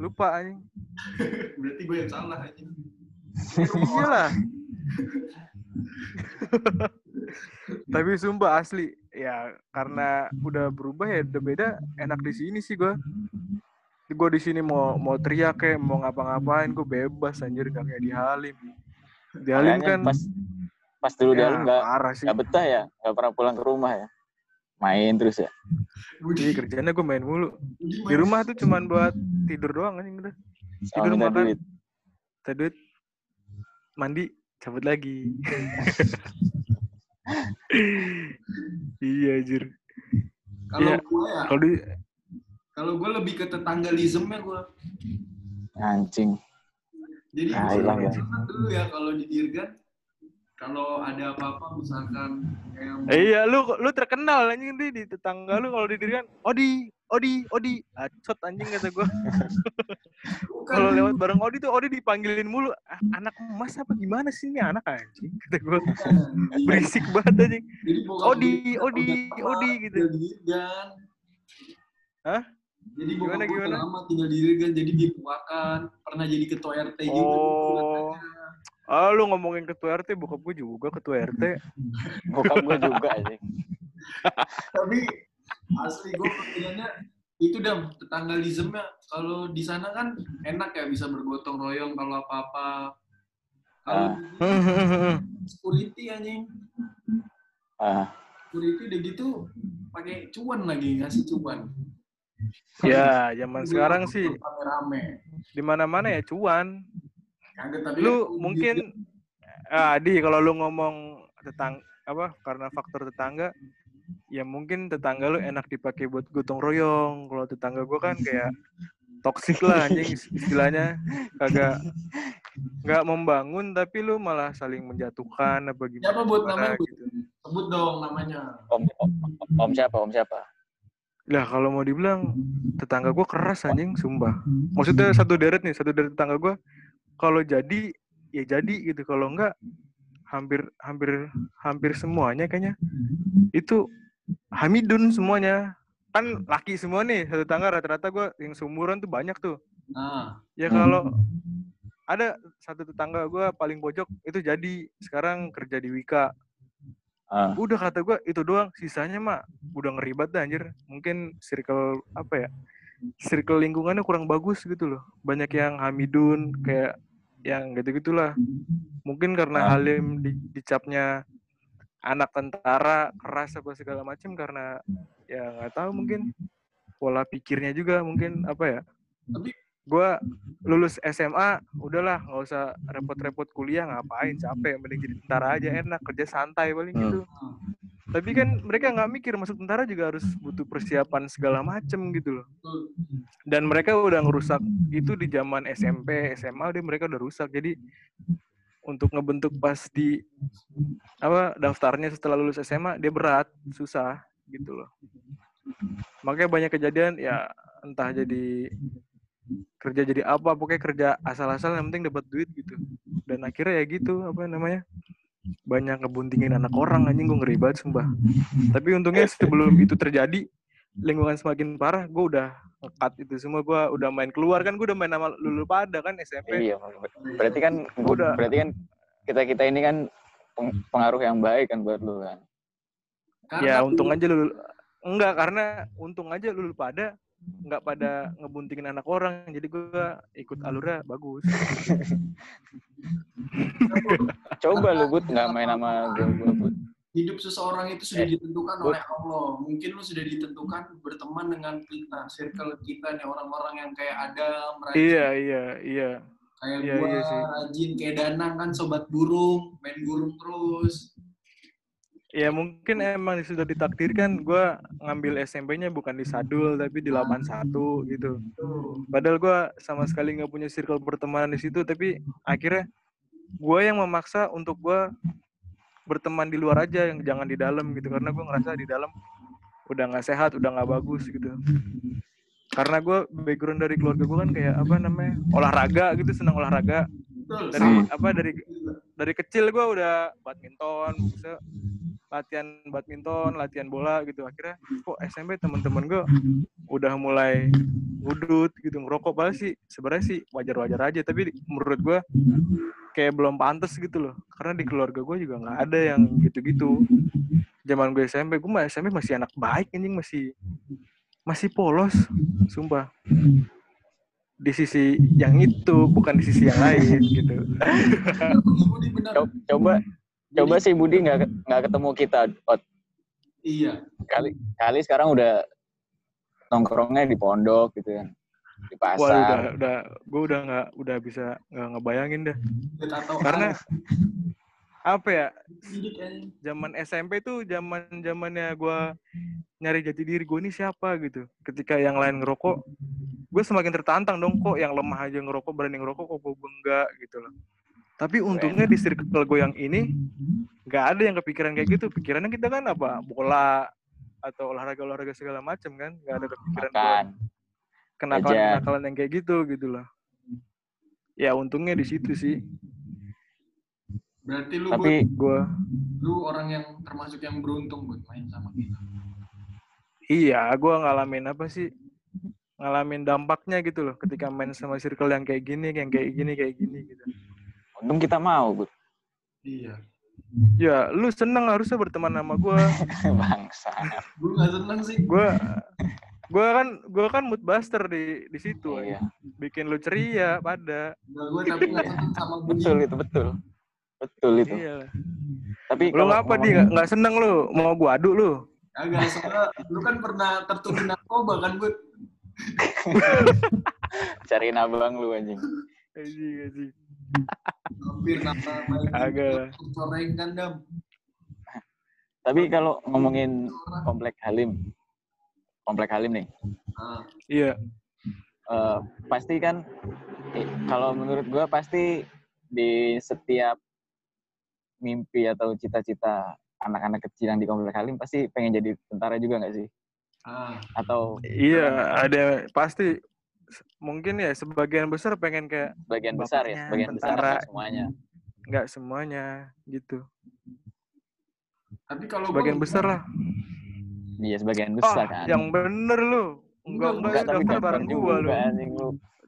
lupa anjing. Berarti gue yang salah anjing. Iyalah. Tapi sumpah asli ya karena udah berubah ya udah beda enak di sini sih gua. Gue di sini mau mau teriak kayak mau ngapa-ngapain gue bebas anjir gak kayak di Halim. Di Halim kan pas pas dulu di ya, Halim nggak parah sih. nggak betah ya, nggak pernah pulang ke rumah ya. Main terus ya. Budi, Iya kerjanya gue main mulu. Di rumah tuh cuman buat tidur doang udah. Sama Tidur minta makan. duit. Duit mandi cabut lagi. iya anjir. Kalau Iya. gue ya, Kalau di kalau gue lebih ke tetanggalismnya gue. Anjing. Jadi Ah, ya. senang dulu ya kalau di Dirgan, kalau ada apa-apa misalkan kayak Iya, lu lu terkenal anjing di, di tetangga lu kalau di diri kan Odi, Odi, Odi. Acot anjing kata gua. Kalau lewat bareng Odi tuh Odi dipanggilin mulu. "Ah, anak emas apa gimana sih ini anak anjing kata gua. Berisik banget anjing. Odi, gue Odi, Odi gitu. Dirgan. Hah? Jadi bokap Gimana, gue gimana? lama tinggal di Irigan, jadi dituakan. Pernah jadi ketua RT juga. Oh. katanya. Ah, lu ngomongin ketua RT, bokap gue juga ketua RT. Bokap gue juga sih. Tapi asli gue perbedaannya itu dah tetanggalismnya. Kalau di sana kan enak ya bisa bergotong royong kalau apa-apa. Kalau Ah. security anjing. Ah, Security udah gitu pakai cuan lagi ngasih cuan. ya, zaman sekarang sih rame-rame. di mana-mana ya cuan. Lu mungkin ah, Di kalau lu ngomong tetang apa karena faktor tetangga ya mungkin tetangga lu enak dipakai buat gotong royong. Kalau tetangga gua kan kayak toksik lah anjing istilahnya kagak nggak membangun tapi lu malah saling menjatuhkan apa gimana Siapa buat namanya? Gitu. Sebut dong namanya. om, om, om siapa? Om siapa? Lah kalau mau dibilang tetangga gue keras anjing, sumpah. Maksudnya satu deret nih, satu deret tetangga gue kalau jadi ya jadi gitu, kalau enggak hampir hampir hampir semuanya kayaknya itu Hamidun semuanya. Kan laki semua nih, satu tetangga rata-rata gue yang seumuran tuh banyak tuh. Nah, Ya kalau ada satu tetangga gue paling pojok itu jadi sekarang kerja di Wika. Ah, Udah kata gue itu doang, sisanya mah udah ngeribat dah anjir. Mungkin circle apa ya? Circle lingkungannya kurang bagus gitu loh. Banyak yang Hamidun kayak yang gitu-gitulah. Mungkin karena. Halim di, dicapnya anak tentara keras apa segala macam karena ya nggak tahu mungkin pola pikirnya juga mungkin apa ya Tapi- gua lulus SMA udahlah nggak usah repot-repot kuliah ngapain capek mending jadi tentara aja enak kerja santai paling Hmm. gitu tapi kan mereka nggak mikir masuk tentara juga harus butuh persiapan segala macem gitu loh. Dan mereka udah ngerusak itu di zaman SMP SMA udah mereka udah rusak. Jadi untuk ngebentuk pas di apa daftarnya setelah lulus SMA dia berat susah gitu loh. Makanya banyak kejadian ya entah jadi kerja jadi apa pokoknya kerja asal-asal yang penting dapat duit gitu. Dan akhirnya ya gitu apa namanya banyak ngebuntingin anak orang anjing gue ngeri banget sumpah tapi untungnya sebelum itu terjadi lingkungan semakin parah gue udah ngekat itu semua gue udah main keluar kan gue udah main sama lulu pada kan SMP iya. Berarti kan Udah. berarti kan kita kita ini kan peng- pengaruh yang baik kan buat lu kan. Karena ya untung aja lulu enggak karena untung aja lulu pada nggak pada ngebuntingin anak orang jadi gue ikut alurnya bagus Coba lu Bud nggak main sama gue hidup seseorang itu sudah Eh, ditentukan oleh Allah. Mungkin lu sudah ditentukan berteman dengan kita, circle kita nih orang-orang yang kayak Adam, rajin, iya iya iya kayak iya, gua iya sih. rajin, kayak Danang kan sobat burung, main burung terus. Ya mungkin emang sudah ditakdirkan gue ngambil SMP-nya bukan di Sadul tapi di 81 gitu. Padahal gue sama sekali nggak punya circle pertemanan di situ, tapi akhirnya gue yang memaksa untuk gue berteman di luar aja, yang jangan di dalam gitu, karena gue ngerasa di dalam udah nggak sehat, udah nggak bagus gitu. Karena gue background dari keluarga gue kan kayak apa namanya olahraga gitu, senang olahraga. Dari sama. apa dari dari kecil gue udah badminton, bisa latihan badminton, latihan bola gitu. Akhirnya kok SMP teman-teman gue udah mulai ngudut gitu ngerokok padahal sih sebenarnya sih wajar-wajar aja tapi menurut gua kayak belum pantas gitu loh karena di keluarga gue juga nggak ada yang gitu-gitu zaman gue SMP gue mah SMP masih anak baik anjing masih masih polos sumpah di sisi yang itu bukan di sisi yang lain gitu Budi Coba coba sih Budi nggak nggak ketemu kita. Ot. Iya. Kali kali sekarang udah nongkrongnya di pondok gitu kan. Di Wah, udah, pasar. udah, gue udah nggak, udah bisa nggak ngebayangin dah. Atau Karena apa ya, zaman SMP tuh zaman zamannya gue nyari jati diri gue ini siapa gitu. Ketika yang lain ngerokok, gue semakin tertantang dong kok yang lemah aja ngerokok berani ngerokok kok gue enggak gitu loh. Tapi untungnya di circle gue yang ini nggak ada yang kepikiran kayak gitu. Pikirannya kita kan apa bola atau olahraga olahraga segala macam kan, nggak ada kepikiran buat Makan. kenakalan-kenakalan yang kayak gitu gitu loh. Ya untungnya di situ sih. Berarti lu Tapi Gue lu orang yang termasuk yang beruntung buat main sama kita. iya, gue ngalamin apa sih? ngalamin dampaknya gitu loh ketika main sama circle yang kayak gini, yang kayak gini, kayak gini gitu. Untung kita mau, Bud. Iya. Ya, lu seneng harusnya berteman sama gua. Bangsa. Gue gak seneng sih. Gua gua kan gua kan mood buster di di situ. Iya. Bikin lu ceria pada. Enggak gue tapi gak seneng sama. Betul itu, betul. Betul itu. Iya. lah. Tapi Lu kalau ngapa di ngomongin- nggak seneng lu? Mau gua adu lu? Agak soalnya lu kan pernah tertuduh narkoba kan Bud? cariin abang lu anjing. Anjing, anjing. Hampir nama Agak. coreng kan dam. Tapi kalau ngomongin komplek Halim, komplek Halim nih, Ah, Iya. eh, pasti kan eh, kalau menurut gua pasti di setiap mimpi atau cita-cita anak-anak kecil yang di komplek Halim pasti pengen jadi tentara juga nggak sih? ah. Atau Iya, ada pasti mungkin ya sebagian besar pengen kayak bagian besar ya, Bapaknya bagian besar semuanya. nggak semuanya gitu. Tapi kalau Sebagian besar lah. Iya sebagian Oh, besar kan. yang bener lu. Enggak, Enggak, enggak, tapi bareng gua lu.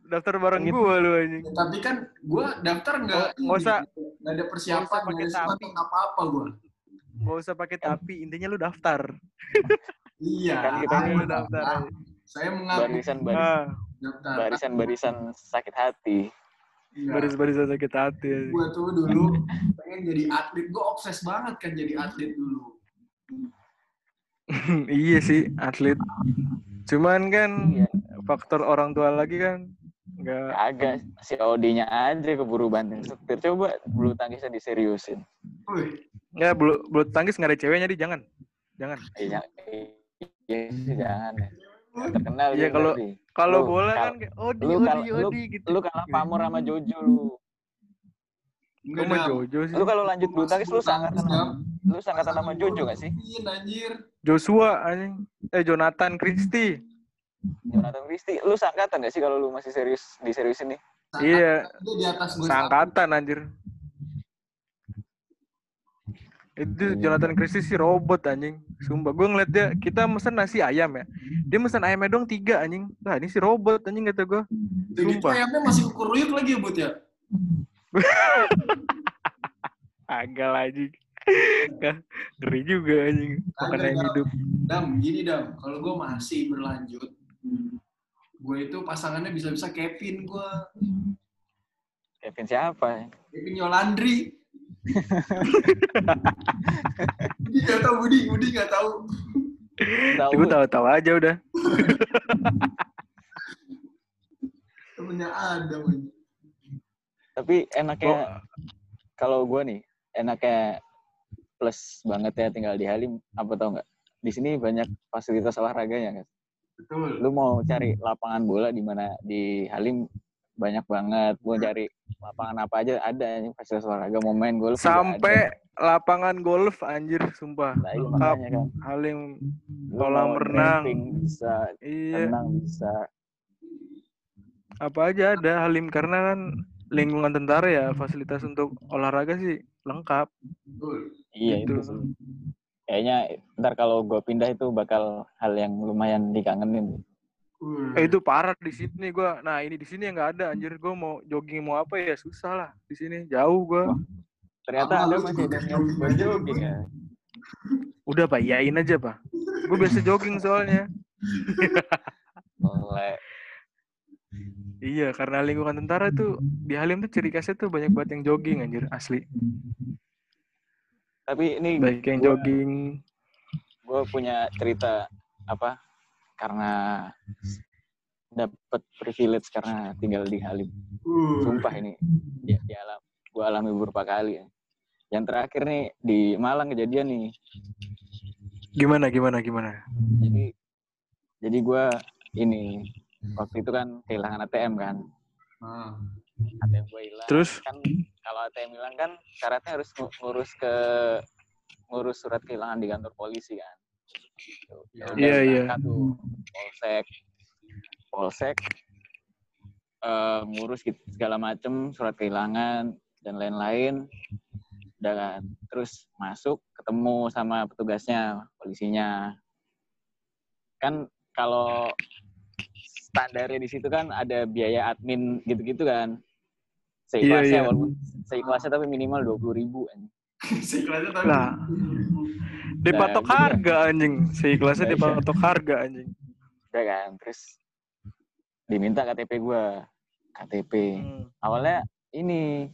Daftar bareng Gitu. gua lu anjing. Tapi kan gue daftar nggak Oh, nggak usah- nggak ada persiapan, nggak usah nggak pakai ada tapi. apa-apa gue. Nggak usah pakai tapi, intinya lu daftar. Iya. Kan kita ayo ini daftar. daftar. Saya mengaku Barisan baris, Ah, daftar. barisan barisan sakit hati. Iya. baris-barisan sakit hati. Gue tuh dulu pengen jadi atlet. Gue obses banget kan jadi atlet dulu. iya sih, atlet. Cuman kan Iya. faktor orang tua lagi kan nggak Kagak, si Odinya aja keburu banting setir. Coba bulu tangkisnya diseriusin. Wih, nggak bulu bulu tangkis nggak ada ceweknya di jangan jangan Iya, iya sih jangan ya. Terkenal Iya, dia kalau- kalau bola kan odi lu odi kal- lu- odi gitu Lu kalah pamor sama Jojo lu. enggak Dam. Jojo sih Lu kalau lanjut bulu tangkis lu sama lu sangkatan sama Jojo gak sih? Iya, anjir. Joshua anjing eh Jonathan Christie Jonathan Christie, lu sangkatan gak sih kalau lu masih serius diseriusin nih? Iya. Dia di atas gue. sangkatan anjir itu Jonathan Christie sih robot anjing sumpah gue ngeliat dia kita mesen nasi ayam ya dia mesen ayamnya dong tiga anjing nah ini si robot anjing kata gue Sumpah. ayamnya masih ukur ruyuk lagi ya, Bud ya? agak Nggak, ngeri juga anjing makan ayam Dam. hidup Dam, gini Dam. Kalau gue masih berlanjut, gue itu pasangannya bisa-bisa Kevin gue. Kevin siapa? Kevin Yolandri. Budi gak tau, Budi. Budi gak tau. Tahu gue tahu-tahu aja udah Temennya Adam. aja. Tapi enaknya Oh. kalau gue nih, enaknya plus banget ya tinggal di Halim. Apa tau nggak? Di sini banyak fasilitas olahraganya kan. Betul. Lu mau cari lapangan bola di mana di Halim banyak banget. Mau cari lapangan apa aja ada yang fasilitas olahraga. Mau main golf sampai lapangan golf anjir sumpah Nah, lengkap makanya kan. Halim Kolam renang. bisa, iya renang bisa. apa aja ada Halim karena kan lingkungan tentara ya fasilitas untuk olahraga sih lengkap Betul. Iya Gitu. itu. Kayaknya ntar kalau gue pindah itu bakal hal yang lumayan dikangenin. Wih. eh itu parah di sini gua nah ini di sini yang nggak ada anjir gua mau jogging mau apa ya susah lah di sini jauh gua Wah. Ternyata ada masih ada yang jogging ya. udah pak iyain aja pak gue biasa jogging soalnya Oleh. iya karena lingkungan tentara tuh di Halim tuh ciri khasnya tuh banyak banget yang jogging anjir asli Tapi ini baik yang Gua- jogging gue punya cerita apa karena dapat privilege karena tinggal di Halim. Wih. Sumpah ini di, di alam gue alami beberapa kali ya. Yang terakhir nih di Malang kejadian nih. gimana gimana gimana Jadi jadi gue ini waktu itu kan kehilangan ATM kan. Ah. ATM gue hilang. terus Kan kalau ATM hilang kan syaratnya harus ngu- ngurus ke ngurus surat kehilangan di kantor polisi kan. Udah, Iya, iya. tuh polsek polsek eh, ngurus gitu, segala macem surat kehilangan dan lain-lain dan terus masuk ketemu sama petugasnya polisinya kan kalau standarnya di situ kan ada biaya admin gitu-gitu kan. Iya, Seikhlasnya iya. walaupun seikhlasnya tapi minimal dua puluh ribu. anjing. Seikhlasnya tapi Lah. Dipatok Nah, harga anjing. Seikhlasnya Nah, iya. dipatok harga anjing. Udah kan, terus diminta KTP gua. KTP. Hmm. Awalnya ini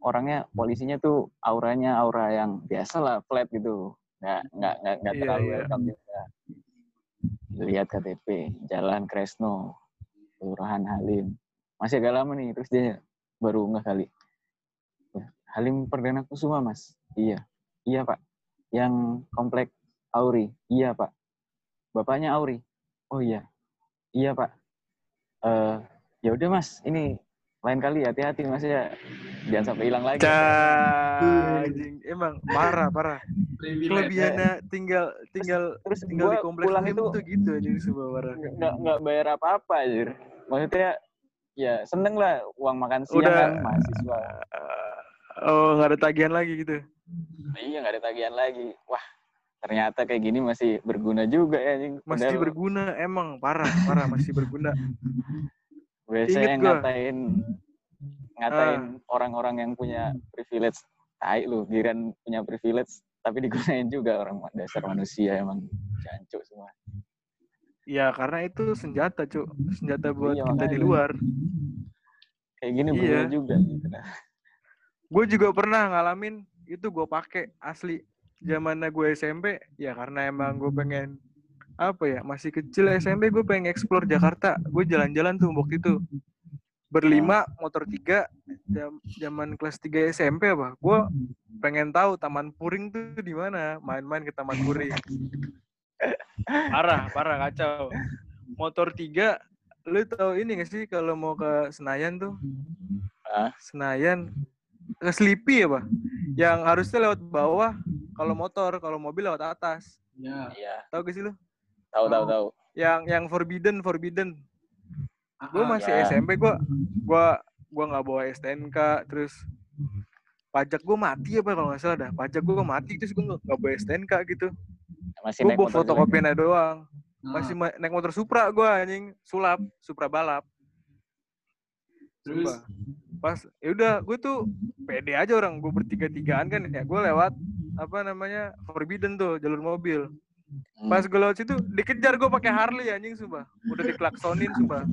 orangnya polisinya tuh auranya aura yang biasa lah flat gitu. Nggak nggak nggak, nggak Iya, terlalu iya. welcome juga. Lihat KTP, Jalan Kresno, Kelurahan Halim. Masih agak lama nih, terus dia baru nggak kali. "Wah, Halim Perdana Kusuma mas. Iya, iya pak. Yang komplek Auri. Iya pak. Bapaknya Auri. Oh iya, iya pak. Eh ya udah mas, ini lain kali hati-hati mas ya. Jangan sampai hilang lagi. Anjing. Emang parah, parah. Kelebihannya tinggal tinggal Terus tinggal di gua kompleks pulang Halim itu tuh gitu anjing sebuah parah. nggak nggak bayar apa-apa anjir. Maksudnya ya seneng lah uang makan siang Udah. kan mahasiswa. Oh, nggak ada tagihan lagi gitu. Iya nggak ada tagihan lagi. Wah ternyata kayak gini masih berguna juga ya anjing. Masih Padahal berguna emang parah, parah masih berguna. biasanya Ingat gua. ngatain ngatain orang-orang yang punya privilege. Tai lu, giran punya privilege tapi digunain juga orang dasar manusia emang jancuk semua. Ya karena itu senjata, Cuk. Senjata buat Iya, kita di luar. Kayak gini Iya. juga gitu. Nah, Gue juga pernah ngalamin itu gue pakai asli zamannya gue SMP ya karena emang gue pengen apa ya masih kecil SMP gue pengen explore Jakarta gue jalan-jalan tuh waktu itu berlima motor tiga jam zaman kelas 3 SMP apa gue pengen tahu Taman Puring tuh di mana main-main ke Taman Puring parah parah kacau. Motor tiga lu tahu ini gak sih kalau mau ke Senayan tuh? Ah. Senayan ke Sleepy ya pak? Yang harusnya lewat bawah kalau motor kalau mobil lewat atas. Ya. iya, tahu gak sih lu? Tahu tahu tahu. yang yang forbidden forbidden. Gue Ah, masih ya. SMP gue gua gua nggak bawa STNK terus pajak gue mati apa kalau nggak salah dah. Pajak gue mati terus gue nggak bawa STNK gitu Masih gue naik motor fotokopiannya doang. Ah. masih ma- naik motor Supra gue anjing. Sulap Supra balap. Terus? Sumpah. pas ya udah gue tuh pede aja orang. Gue bertiga tigaan kan. Ya gue lewat apa namanya forbidden tuh jalur mobil. Hmm. pas gue lewat situ dikejar gue pakai Harley anjing sumpah. Udah diklaksonin sumpah.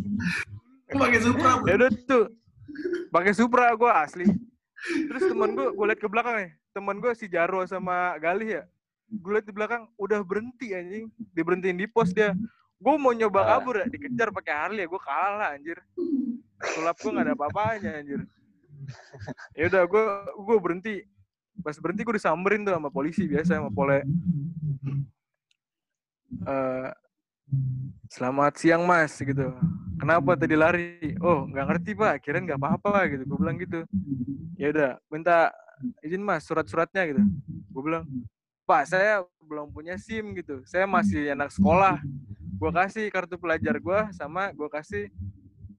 Pakai Supra. ya udah tuh pakai Supra gue asli. Terus teman gue gue liat ke belakang nih. Teman gue si Jarwo sama Galih ya gue liat di belakang udah berhenti anjing. Diberhentiin di pos dia. Gue mau nyoba Ah. kabur ya dikejar pakai Harley ya gue kalah anjir. Sulap gue nggak ada apa-apanya anjir. Ya udah gue gue berhenti. Pas berhenti gue disamberin tuh sama polisi biasa sama pole. Eh, selamat siang mas gitu. Kenapa tadi lari? Oh nggak ngerti pak. Kirain nggak apa-apa gitu. Gue bilang gitu. Ya udah minta izin mas surat-suratnya gitu. Gue bilang pak saya belum punya sim gitu. Saya masih anak sekolah. Gue kasih kartu pelajar gue sama gue kasih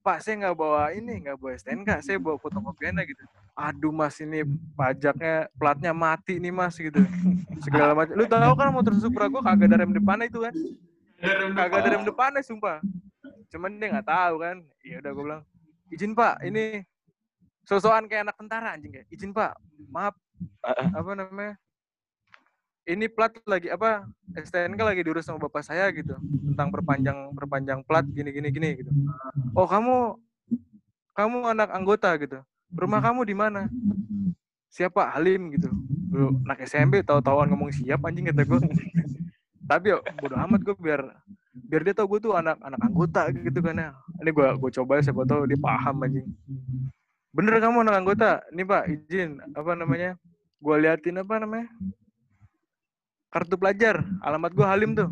pak saya nggak bawa ini nggak bawa STNK saya bawa fotokopiannya gitu. Aduh mas ini pajaknya platnya mati nih mas gitu. Segala macam. Lu tahu kan motor Supra gue kagak ada rem depannya itu kan? Kagak ada rem depannya sumpah. Cuman dia nggak tahu kan? Ya udah gue bilang izin pak ini sosokan kayak anak tentara anjing kayak izin pak maaf. Apa namanya ini plat lagi apa STNK lagi diurus sama bapak saya gitu tentang perpanjang perpanjang plat gini gini gini gitu. Oh kamu kamu anak anggota gitu. Rumah kamu di mana? Siapa? Halim gitu. Lu anak SMP tahu-tahuan ngomong siap anjing kata gue tapi yo bodo amat gue biar biar dia tahu gue tuh anak anak anggota gitu kan ya. Ini gue gue coba siapa tahu dia paham anjing. Bener kamu anak anggota? Ini pak izin apa namanya? Gue liatin apa namanya kartu pelajar alamat gue Halim tuh.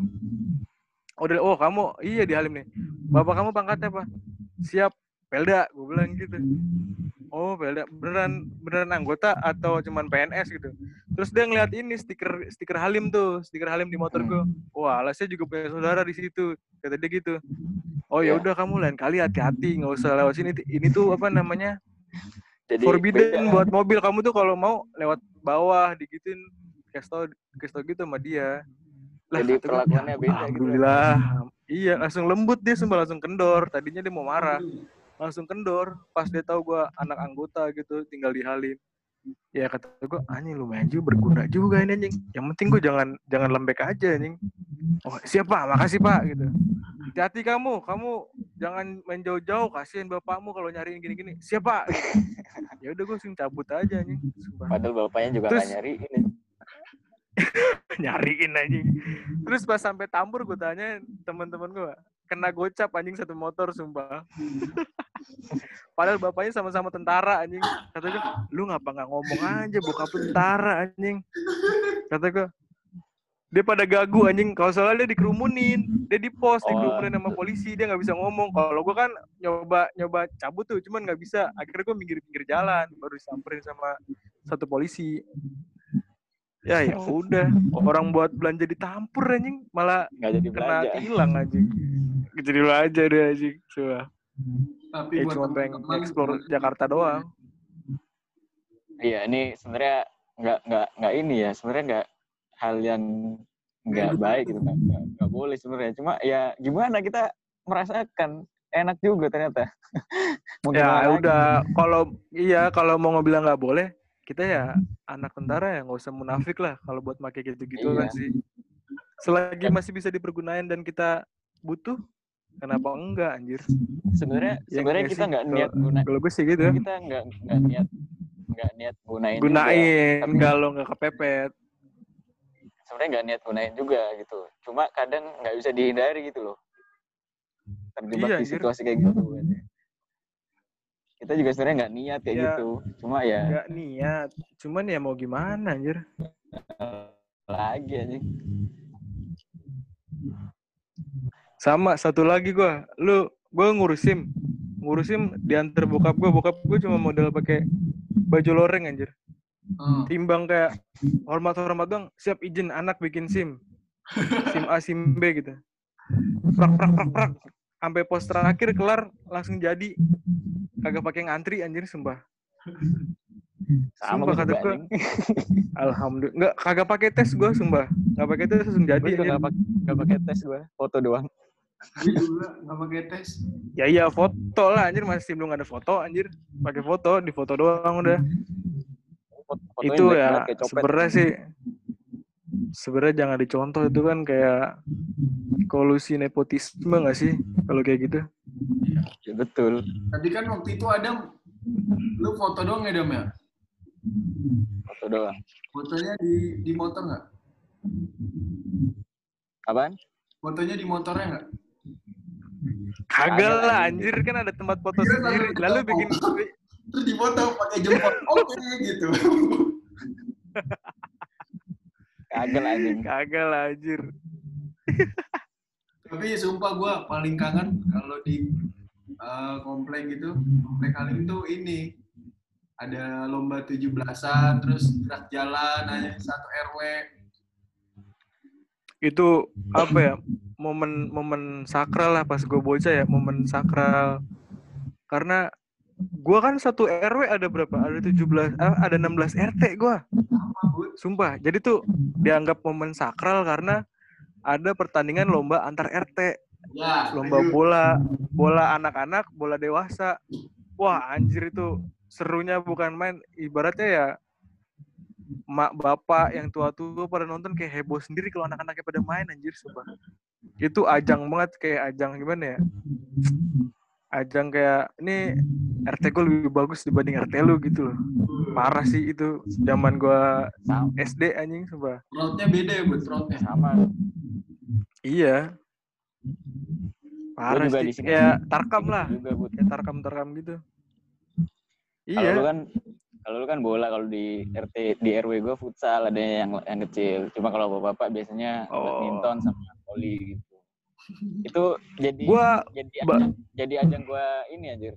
Udah oh kamu iya di Halim nih. Bapak kamu pangkatnya apa? Siap. Pelda gue bilang gitu. Oh Pelda beneran beneran anggota atau cuman PNS gitu? Terus dia ngeliat ini stiker stiker Halim tuh stiker Halim di motor gue wah lah saya juga punya saudara di situ kata dia gitu. Oh ya Iya. udah kamu lain kali hati-hati nggak usah lewat sini. Ini tuh apa namanya? Jadi forbidden beda. buat mobil. Kamu tuh kalau mau lewat bawah digituin kasih tau kasih tau gitu sama dia Jadi kata gua, perlakuannya beda gitu. alhamdulillah Iya, langsung lembut dia sumpah langsung kendor. Tadinya dia mau marah, langsung kendor. Pas dia tahu gua anak anggota gitu, tinggal di Halim. Ya kata gua, anjing lumayan juga berguna juga ini anjing. Yang penting gua jangan jangan lembek aja anjing. Oh, siapa? Makasih, Pak gitu. Hati-hati kamu, kamu jangan main jauh-jauh, kasihin bapakmu kalau nyariin gini-gini. Siapa? Gitu. Ya udah gua langsung cabut aja anjing. Sumpah. Padahal bapaknya juga Terus- nggak nyariin. nyariin anjing. Terus pas sampai Tambur gue tanya teman-teman gue, kena gocap anjing satu motor sumpah. Padahal bapaknya sama-sama tentara anjing. Kata gue, lu ngapa nggak ngomong aja bokap tentara anjing. Kata gue, dia pada gagu anjing. Kalau soalnya dia dikerumunin, dia di pos, Oh. dikerumunin sama polisi, dia nggak bisa ngomong. Kalau gue kan nyoba nyoba cabut tuh, cuman nggak bisa. Akhirnya gue minggir-minggir jalan, baru disamperin sama satu polisi. Ya ya udah, orang buat belanja ditampur anjing, malah Nggak jadi kena belanja. hilang anjing. Jadi lu aja deh anjing, coba. Tapi Ya buat cuma pengen explore Jakarta doang. Iya, ini sebenarnya nggak nggak nggak ini ya, sebenarnya nggak hal yang nggak baik gitu, nggak nggak boleh sebenarnya. Cuma ya gimana kita merasakan enak juga ternyata. Ya udah, kalau iya kalau mau ngebilang nggak boleh, kita ya anak tentara ya nggak usah munafik lah kalau buat pakai gitu-gitu Iya. kan sih. Selagi masih bisa dipergunain dan kita butuh, kenapa enggak anjir? Sebenarnya Ya sebenarnya kita nggak niat guna, Kalau gue sih gitu. kita nggak nggak niat nggak niat gunain. juga. Gunain, Tapi- kalau nggak kepepet. sebenarnya nggak niat gunain juga gitu. Cuma kadang nggak bisa dihindari gitu loh. Terjebak Iya, di anjir. situasi kayak gitu. Kita juga sebenarnya nggak niat kayak Ya. gitu. Cuma ya Nggak niat. Cuman ya mau gimana anjir? lagi aja. Sama satu lagi gua, lu gua ngurusin ngurusin diantar bokap gua, bokap gua cuma modal pakai baju loreng anjir. Hmm. Timbang kayak hormat-hormat dong, siap izin anak bikin SIM. SIM A, SIM B gitu. Prak prak prak prak. Sampai pos terakhir kelar langsung jadi. Kagak pakai ngantri anjir sumpah. Sama Sumpah kata anjing. Alhamdulillah. Enggak kagak pakai tes gua sumpah. Enggak pakai tes langsung jadi anjir. nggak pakai nggak pakai tes gua, foto doang. Gue juga nggak pakai tes. Ya iya foto lah anjir masih belum ada foto anjir. Pakai foto, di foto doang udah. Foto- itu ya sebenarnya sih sebenarnya jangan dicontoh itu kan kayak kolusi nepotisme nggak sih kalau kayak gitu Ya, betul. Tadi kan waktu itu ada lu foto doang ya Dam ya? Foto doang. Fotonya di di motor nggak? Apaan? Fotonya di motornya nggak? kagak lah anjir kan ada tempat foto Kira sendiri lalu kita bikin Terus di foto pakai jempol. Oke gitu. Kagak lah, anjing. kagak lah anjir Tapi sumpah gue paling kangen kalau di eh, komplek gitu, komplek Halim tuh ini ada lomba 17-an, terus gerak jalan, hanya satu RW. itu apa ya momen momen sakral lah pas gue bocah ya momen sakral karena gua kan satu RW ada berapa ada 17 ah, ada 16 RT gua? Sumpah. Jadi tuh dianggap momen sakral karena ada pertandingan lomba antar RT, Ya, lomba bola, bola anak-anak, bola dewasa. Wah, anjir itu serunya bukan main. Ibaratnya ya mak bapak yang tua-tua pada nonton kayak heboh sendiri kalau anak-anaknya pada main anjir sumpah. Itu ajang banget kayak ajang gimana ya? Ajang kayak ini RT gue lebih bagus dibanding RT lu gitu loh. Parah sih itu zaman gua Sama. SD anjing sumpah. Roadnya beda ya, Bud, roadnya. sama. Iya. Parah juga sih. Kayak tarkam lah. Juga, Bud. Kayak tarkam-tarkam gitu. Kalau lu Iya. kan kalau lu kan bola kalau di RT di RW gue futsal ada yang yang kecil. Cuma kalau bapak-bapak biasanya Oh. badminton sama voli gitu. Itu jadi Gua jadi ba- ajang, jadi ajang gua ini anjir.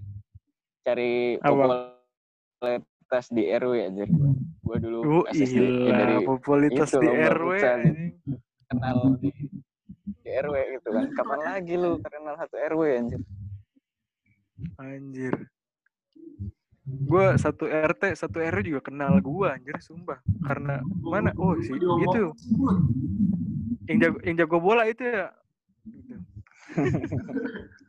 Cari popularitas di RW anjir gua. Gua dulu oh, pas SD ya dari iya, popularitas itu di RW kenal di, di RW gitu kan. Kapan lagi lu kenal satu RW anjir? Anjir. Gua satu RT, satu RW juga kenal gua anjir sumpah. Karena mana? Oh, si itu yang jago yang jago bola itu ya.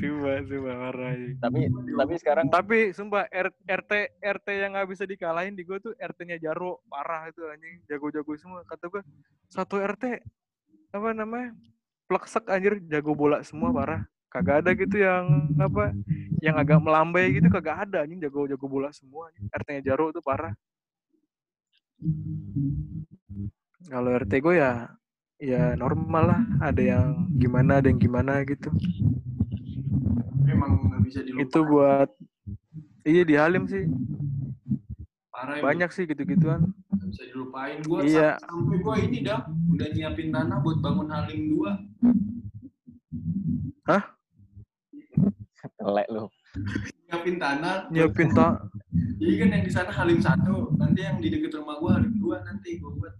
Sumpah, sumpah marah. Tapi tapi sekarang Tapi sumpah R- RT RT yang nggak bisa dikalahin di gue tuh RT-nya Jaro parah itu anjing. Jago-jago semua. Kata gue satu RT apa namanya pleksek anjir. Jago bola semua parah. Kagak ada gitu yang apa yang agak melambai gitu kagak ada anjing. Jago-jago bola semua anjing. RT-nya Jaro tuh parah. Kalau RT gue ya ya normal lah ada yang gimana ada yang gimana gitu Memang nggak bisa dilupain. itu buat iya di Halim sih Parah ya, banyak sih gitu-gituan nggak bisa dilupain. Gue Iya. sampai gue ini dah udah nyiapin tanah buat bangun Halim 2. telek lu. Nyiapin tanah. nyiapin tak Jadi kan yang di sana Halim 1, nanti yang di deket rumah gue Halim 2 nanti gue buat.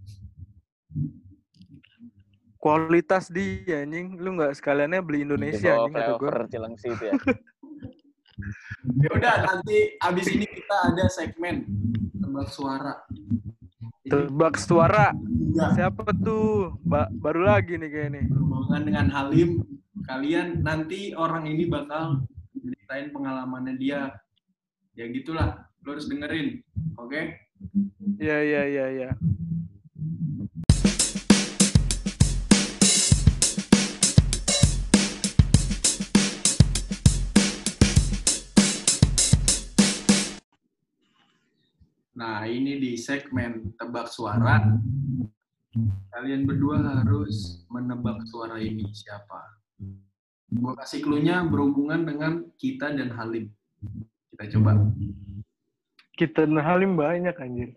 Kualitas di anjing lu nggak sekaliannya beli Indonesia anjing kata gue Cilengsi itu ya. Ya udah nanti abis ini kita ada segmen tebak suara. Ini tebak suara juga siapa tuh ba- baru lagi nih kayak nih berhubungan dengan Halim. Kalian nanti orang ini bakal ceritain pengalamannya dia. Ya gitulah, lo harus dengerin, oke? iya iya iya iya Nah ini di segmen tebak suara. Kalian berdua harus menebak suara ini siapa. Gue kasih clue-nya berhubungan dengan kita dan Halim. Kita coba. kita dan Halim banyak anjir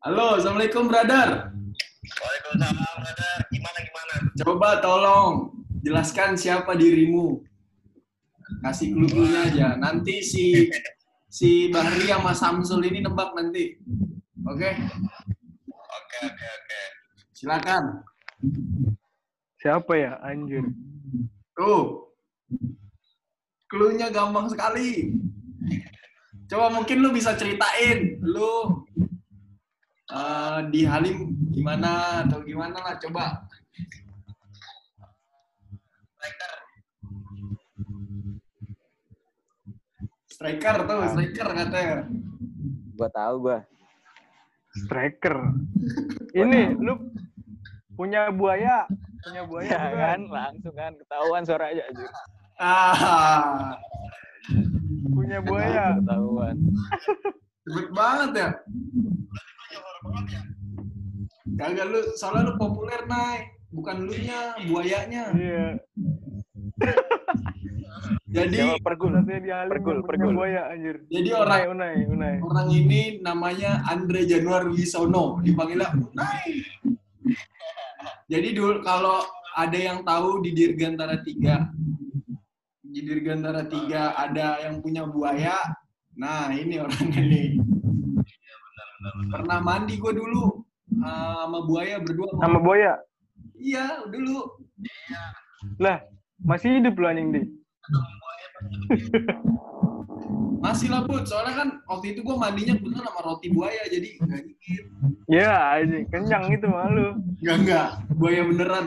Halo, Assalamualaikum brother. Waalaikumsalam, brother. Gimana gimana? Coba tolong jelaskan siapa dirimu. Kasih clue-cluenya aja. Nanti si si Bahri sama Samsul ini nebak nanti. Oke, Oke oke oke. silakan. siapa ya anjir Tuh. Clue-nya gampang sekali. Coba mungkin lu bisa ceritain lu eh, di Halim gimana atau gimana lah coba. Striker tuh, striker katanya. Gua tahu gua. striker ini lu punya buaya punya buaya Ya kan langsung kan ketahuan suaranya anjir. Ah, punya buaya Ketahuan. cepet banget ya. Kagak lu, soalnya lu populer naik, bukan lu nya, buayanya. iya Jadi Siapa pergul? Pergul, pergul. buaya anjir jadi unai orang unai unai orang ini namanya Andre Januar Wisono, dipanggilnya Unai. Jadi dulu kalau ada yang tahu di Dirgantara 3, di Dirgantara 3 ada yang punya buaya, nah ini orangnya nih. Pernah mandi gue dulu uh, sama buaya berdua. sama buaya Iya, dulu. lah masih hidup lu anjing di Masih lah, Bud. Soalnya kan waktu itu gue mandinya bener sama roti buaya, jadi nggak dikit. ya anjing kenyang itu malu Enggak, enggak. Buaya beneran.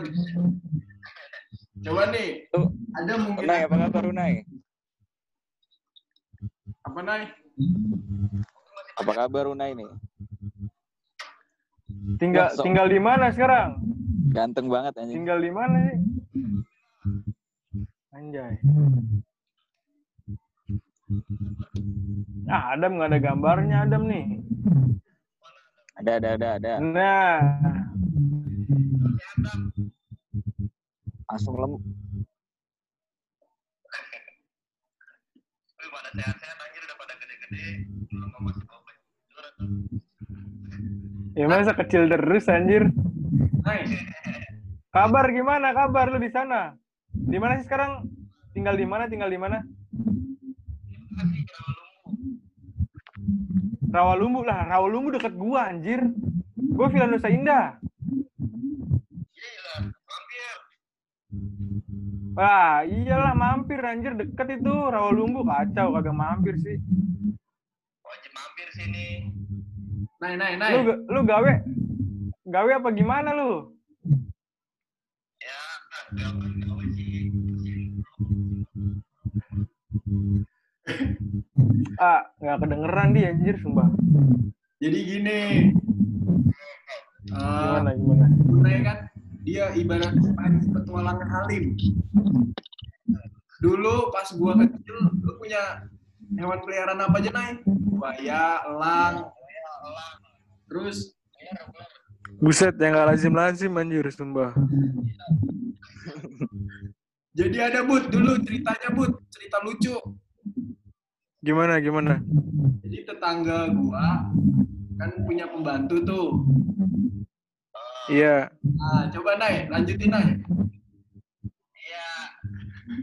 Coba nih, Tuh, ada mungkin Unai apa kabar Unai? apa Nay? Apa kabar Unai nih? tinggal tinggal di mana sekarang Ganteng banget anjing. tinggal di mana sih anjay ah Adam nggak ada gambarnya Adam nih. Ada ada ada ada. nah. Langsung lem. Lu pada sehat-sehat anjir udah pada gede-gede. Lu nggak masih apa ya masa kecil terus anjir. Kabar gimana? Kabar lu di sana? Di mana sih sekarang? Tinggal di mana? Tinggal di mana Rawalumbu lah Rawalumbu deket gua anjir gua Villa Nusa Indah Gila, mampir. Wah, iyalah mampir anjir deket itu Rawalumbu kacau kagak mampir sih. Wajib mampir sini. Nay, nay, nay. Lu lu gawe gawe apa gimana lu? Ya, gawe gawe sih. Ah, nggak kedengeran dia anjir sumpah. Jadi gini. Eh, Gimana gimana? Unai kan dia ibarat main petualangan Halim. Dulu pas gua kecil, lu punya hewan peliharaan apa aja, Nay? Buaya, elang, terus Buset, yang gak lazim-lazim anjir sumpah. jadi ada Bud dulu ceritanya Bud, cerita lucu. Gimana gimana? Jadi tetangga gua kan punya pembantu tuh. Iya. Nah, coba Nay, lanjutin Nay. Iya.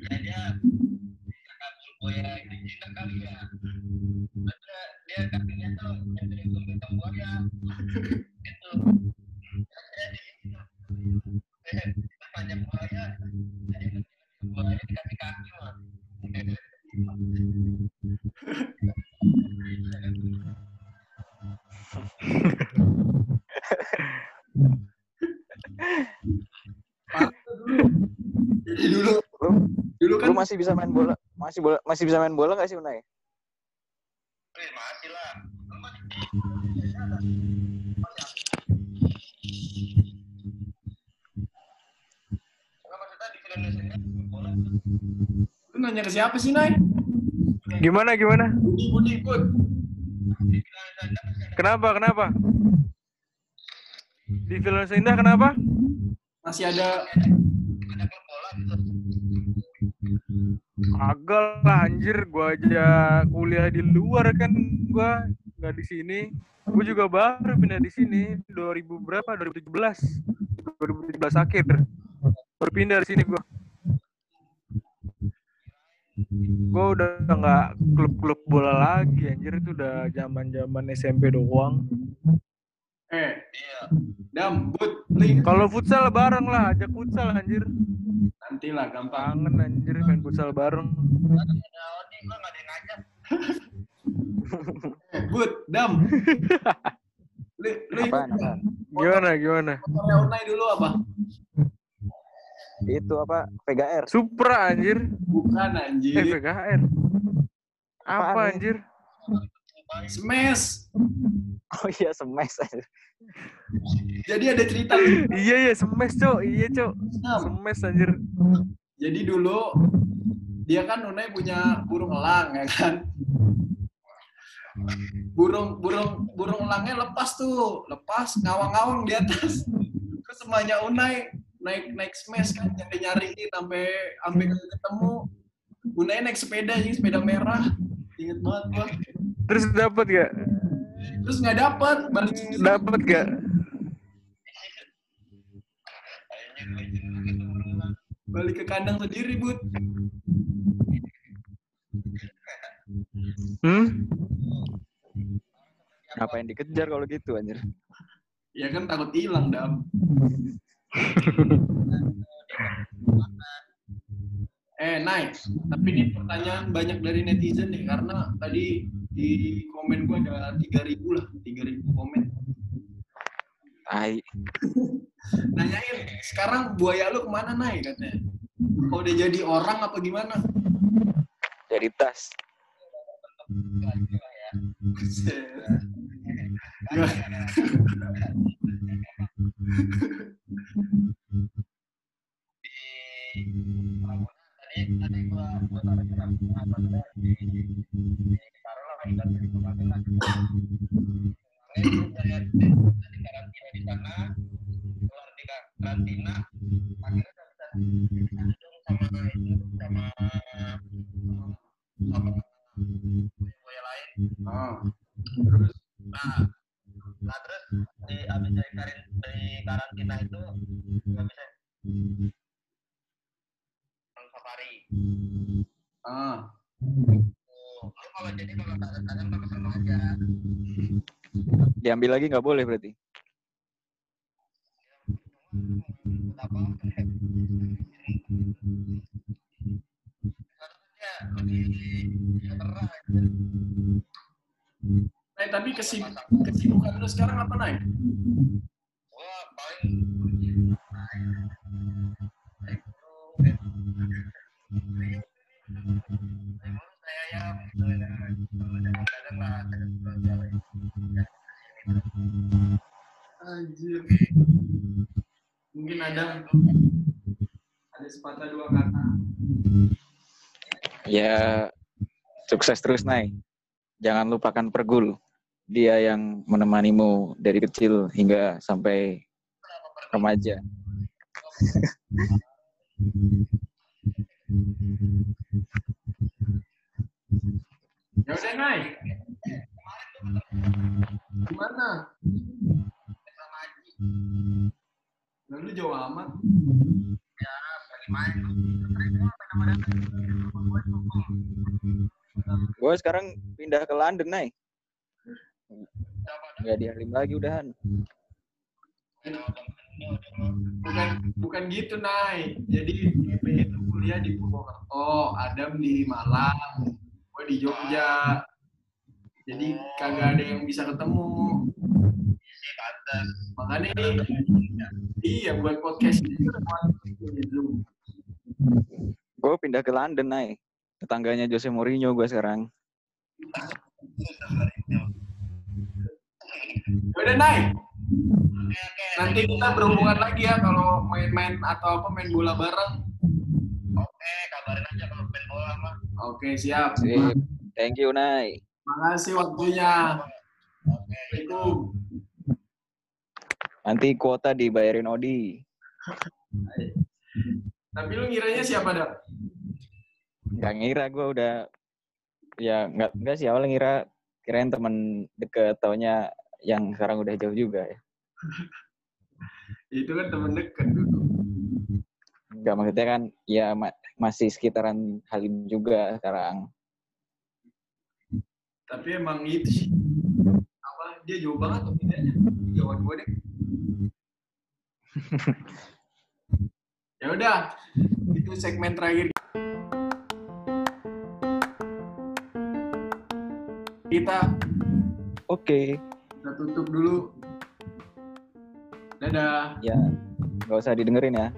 Ya dia kabur buaya itu jinak kali ya. Ada dia kakinya tuh yang dari tumbuh buaya. Itu. Panjang buaya. Jadi buaya dikasih kaki mah. Dulu. Jadi dulu Lu, dulu kan lu masih bisa main bola? Masih bola masih bisa main bola nggak sih Unai? Wih, masih lah. Bola lu nanya ke siapa sih, Nay? Gimana gimana? Budi, Budi, Bud. Kenapa kenapa? Di film Indah kenapa? Masih ada. Agak lah anjir, gua aja kuliah di luar kan gua nggak di sini. Gua juga baru pindah di sini 2000 berapa? 2017. 2017 akhir. Baru pindah di sini gua. Gua udah nggak klub-klub bola lagi anjir itu udah zaman-zaman SMP doang. eh Iya. Dam, link. Kalau futsal bareng lah, ajak futsal anjir. Nanti lah gampang. Kangen anjir main futsal bareng. Ada Odi gua enggak ada yang ngajak. Eh, Bud, Dam. Apaan, nggak? apaan? Gimana gimana? Motornya Unai dulu apa? Itu apa? VGR. Supra anjir. Bukan Eh anjir. VKR. Apa Apaan, anjir? Smash. Oh iya smash aja. Jadi ada cerita. Iya ya smash cok, iya cok. Smash anjir. Jadi dulu dia kan Unai punya burung elang ya kan. Burung burung burung elangnya lepas tuh, lepas ngawang-ngawang di atas. Terus semuanya Unai naik naik smash kan nyari nyariin sampai sampai ketemu. Unai naik sepeda jadi sepeda merah. Ingat banget gua. Terus dapat gak? Terus nggak dapat balik sendiri. Dapat gak? Balik ke kandang sendiri, Bud. Hmm? Ngapain dikejar kalau gitu anjir? Ya kan takut hilang, Dam. Eh, nice. Tapi ini pertanyaan banyak dari netizen nih, karena tadi di komen gue ada 3000 lah, 3000 komen. Tai. Nanyain, sekarang buaya lu ke mana, Nay, katanya. Kau udah jadi orang apa gimana? Jadi tas. Nggak. Tadi tadi gua gua taruh di di karantina di sana keluar karantina akhirnya sama sama sama lain. Terus, nah nah terus di abis dari karantina itu gua bisa safari ah. Oh, lu kalau jadi kalau kadang-kadang pakai sama aja. Diambil lagi nggak boleh berarti. Apa? Harusnya lebih terang aja. Eh, tapi kesib kesibukan lu sekarang apa, Nay? Gua paling saya ya kadang-kadang lah kadang-kadang Anjir. Mungkin ada ada sepatah dua kata. Ya, sukses terus, Nay. Jangan lupakan Pergul. Dia yang menemanimu dari kecil hingga sampai remaja. Ya udah, Nay. Gimana? sama Haji Lalu jauh amat. ya Dada. Gue sekarang pindah ke London, Nay. Siapa dah? Nggak di Halim lagi udahan. Sama Bukan bukan gitu, Nay. Jadi Pepe itu kuliah di Purwokerto, Adam di Malang, gue di Jogja. Jadi kagak ada yang bisa ketemu. pantas Makanya ini iya buat podcast ini. Gue pindah ke London, Nay. Tetangganya Jose Mourinho gue sekarang. Ya Udah, oke Nanti kita berhubungan lagi ya kalau main-main atau apa main bola bareng. oke kabarin aja kalau main bola mah Oke, siap. Sip. Thank you, Nay. Makasih waktunya. oke Assalamualaikum. Nanti kuota dibayarin Odi. Tapi lu ngiranya siapa, Dak? Gak ngira gue udah ya nggak nggak sih awalnya ngira kirain temen deket taunya yang sekarang udah jauh juga ya. Itu kan temen deket dulu. Gak maksudnya kan ya ma- masih sekitaran Halim juga sekarang. Tapi emang itu sih. Apa dia jauh banget tuh pindahnya. Jauhan gue deh. ya udah, itu segmen terakhir. Kita Oke, kita tutup dulu. Dadah. ya nggak usah didengerin ya.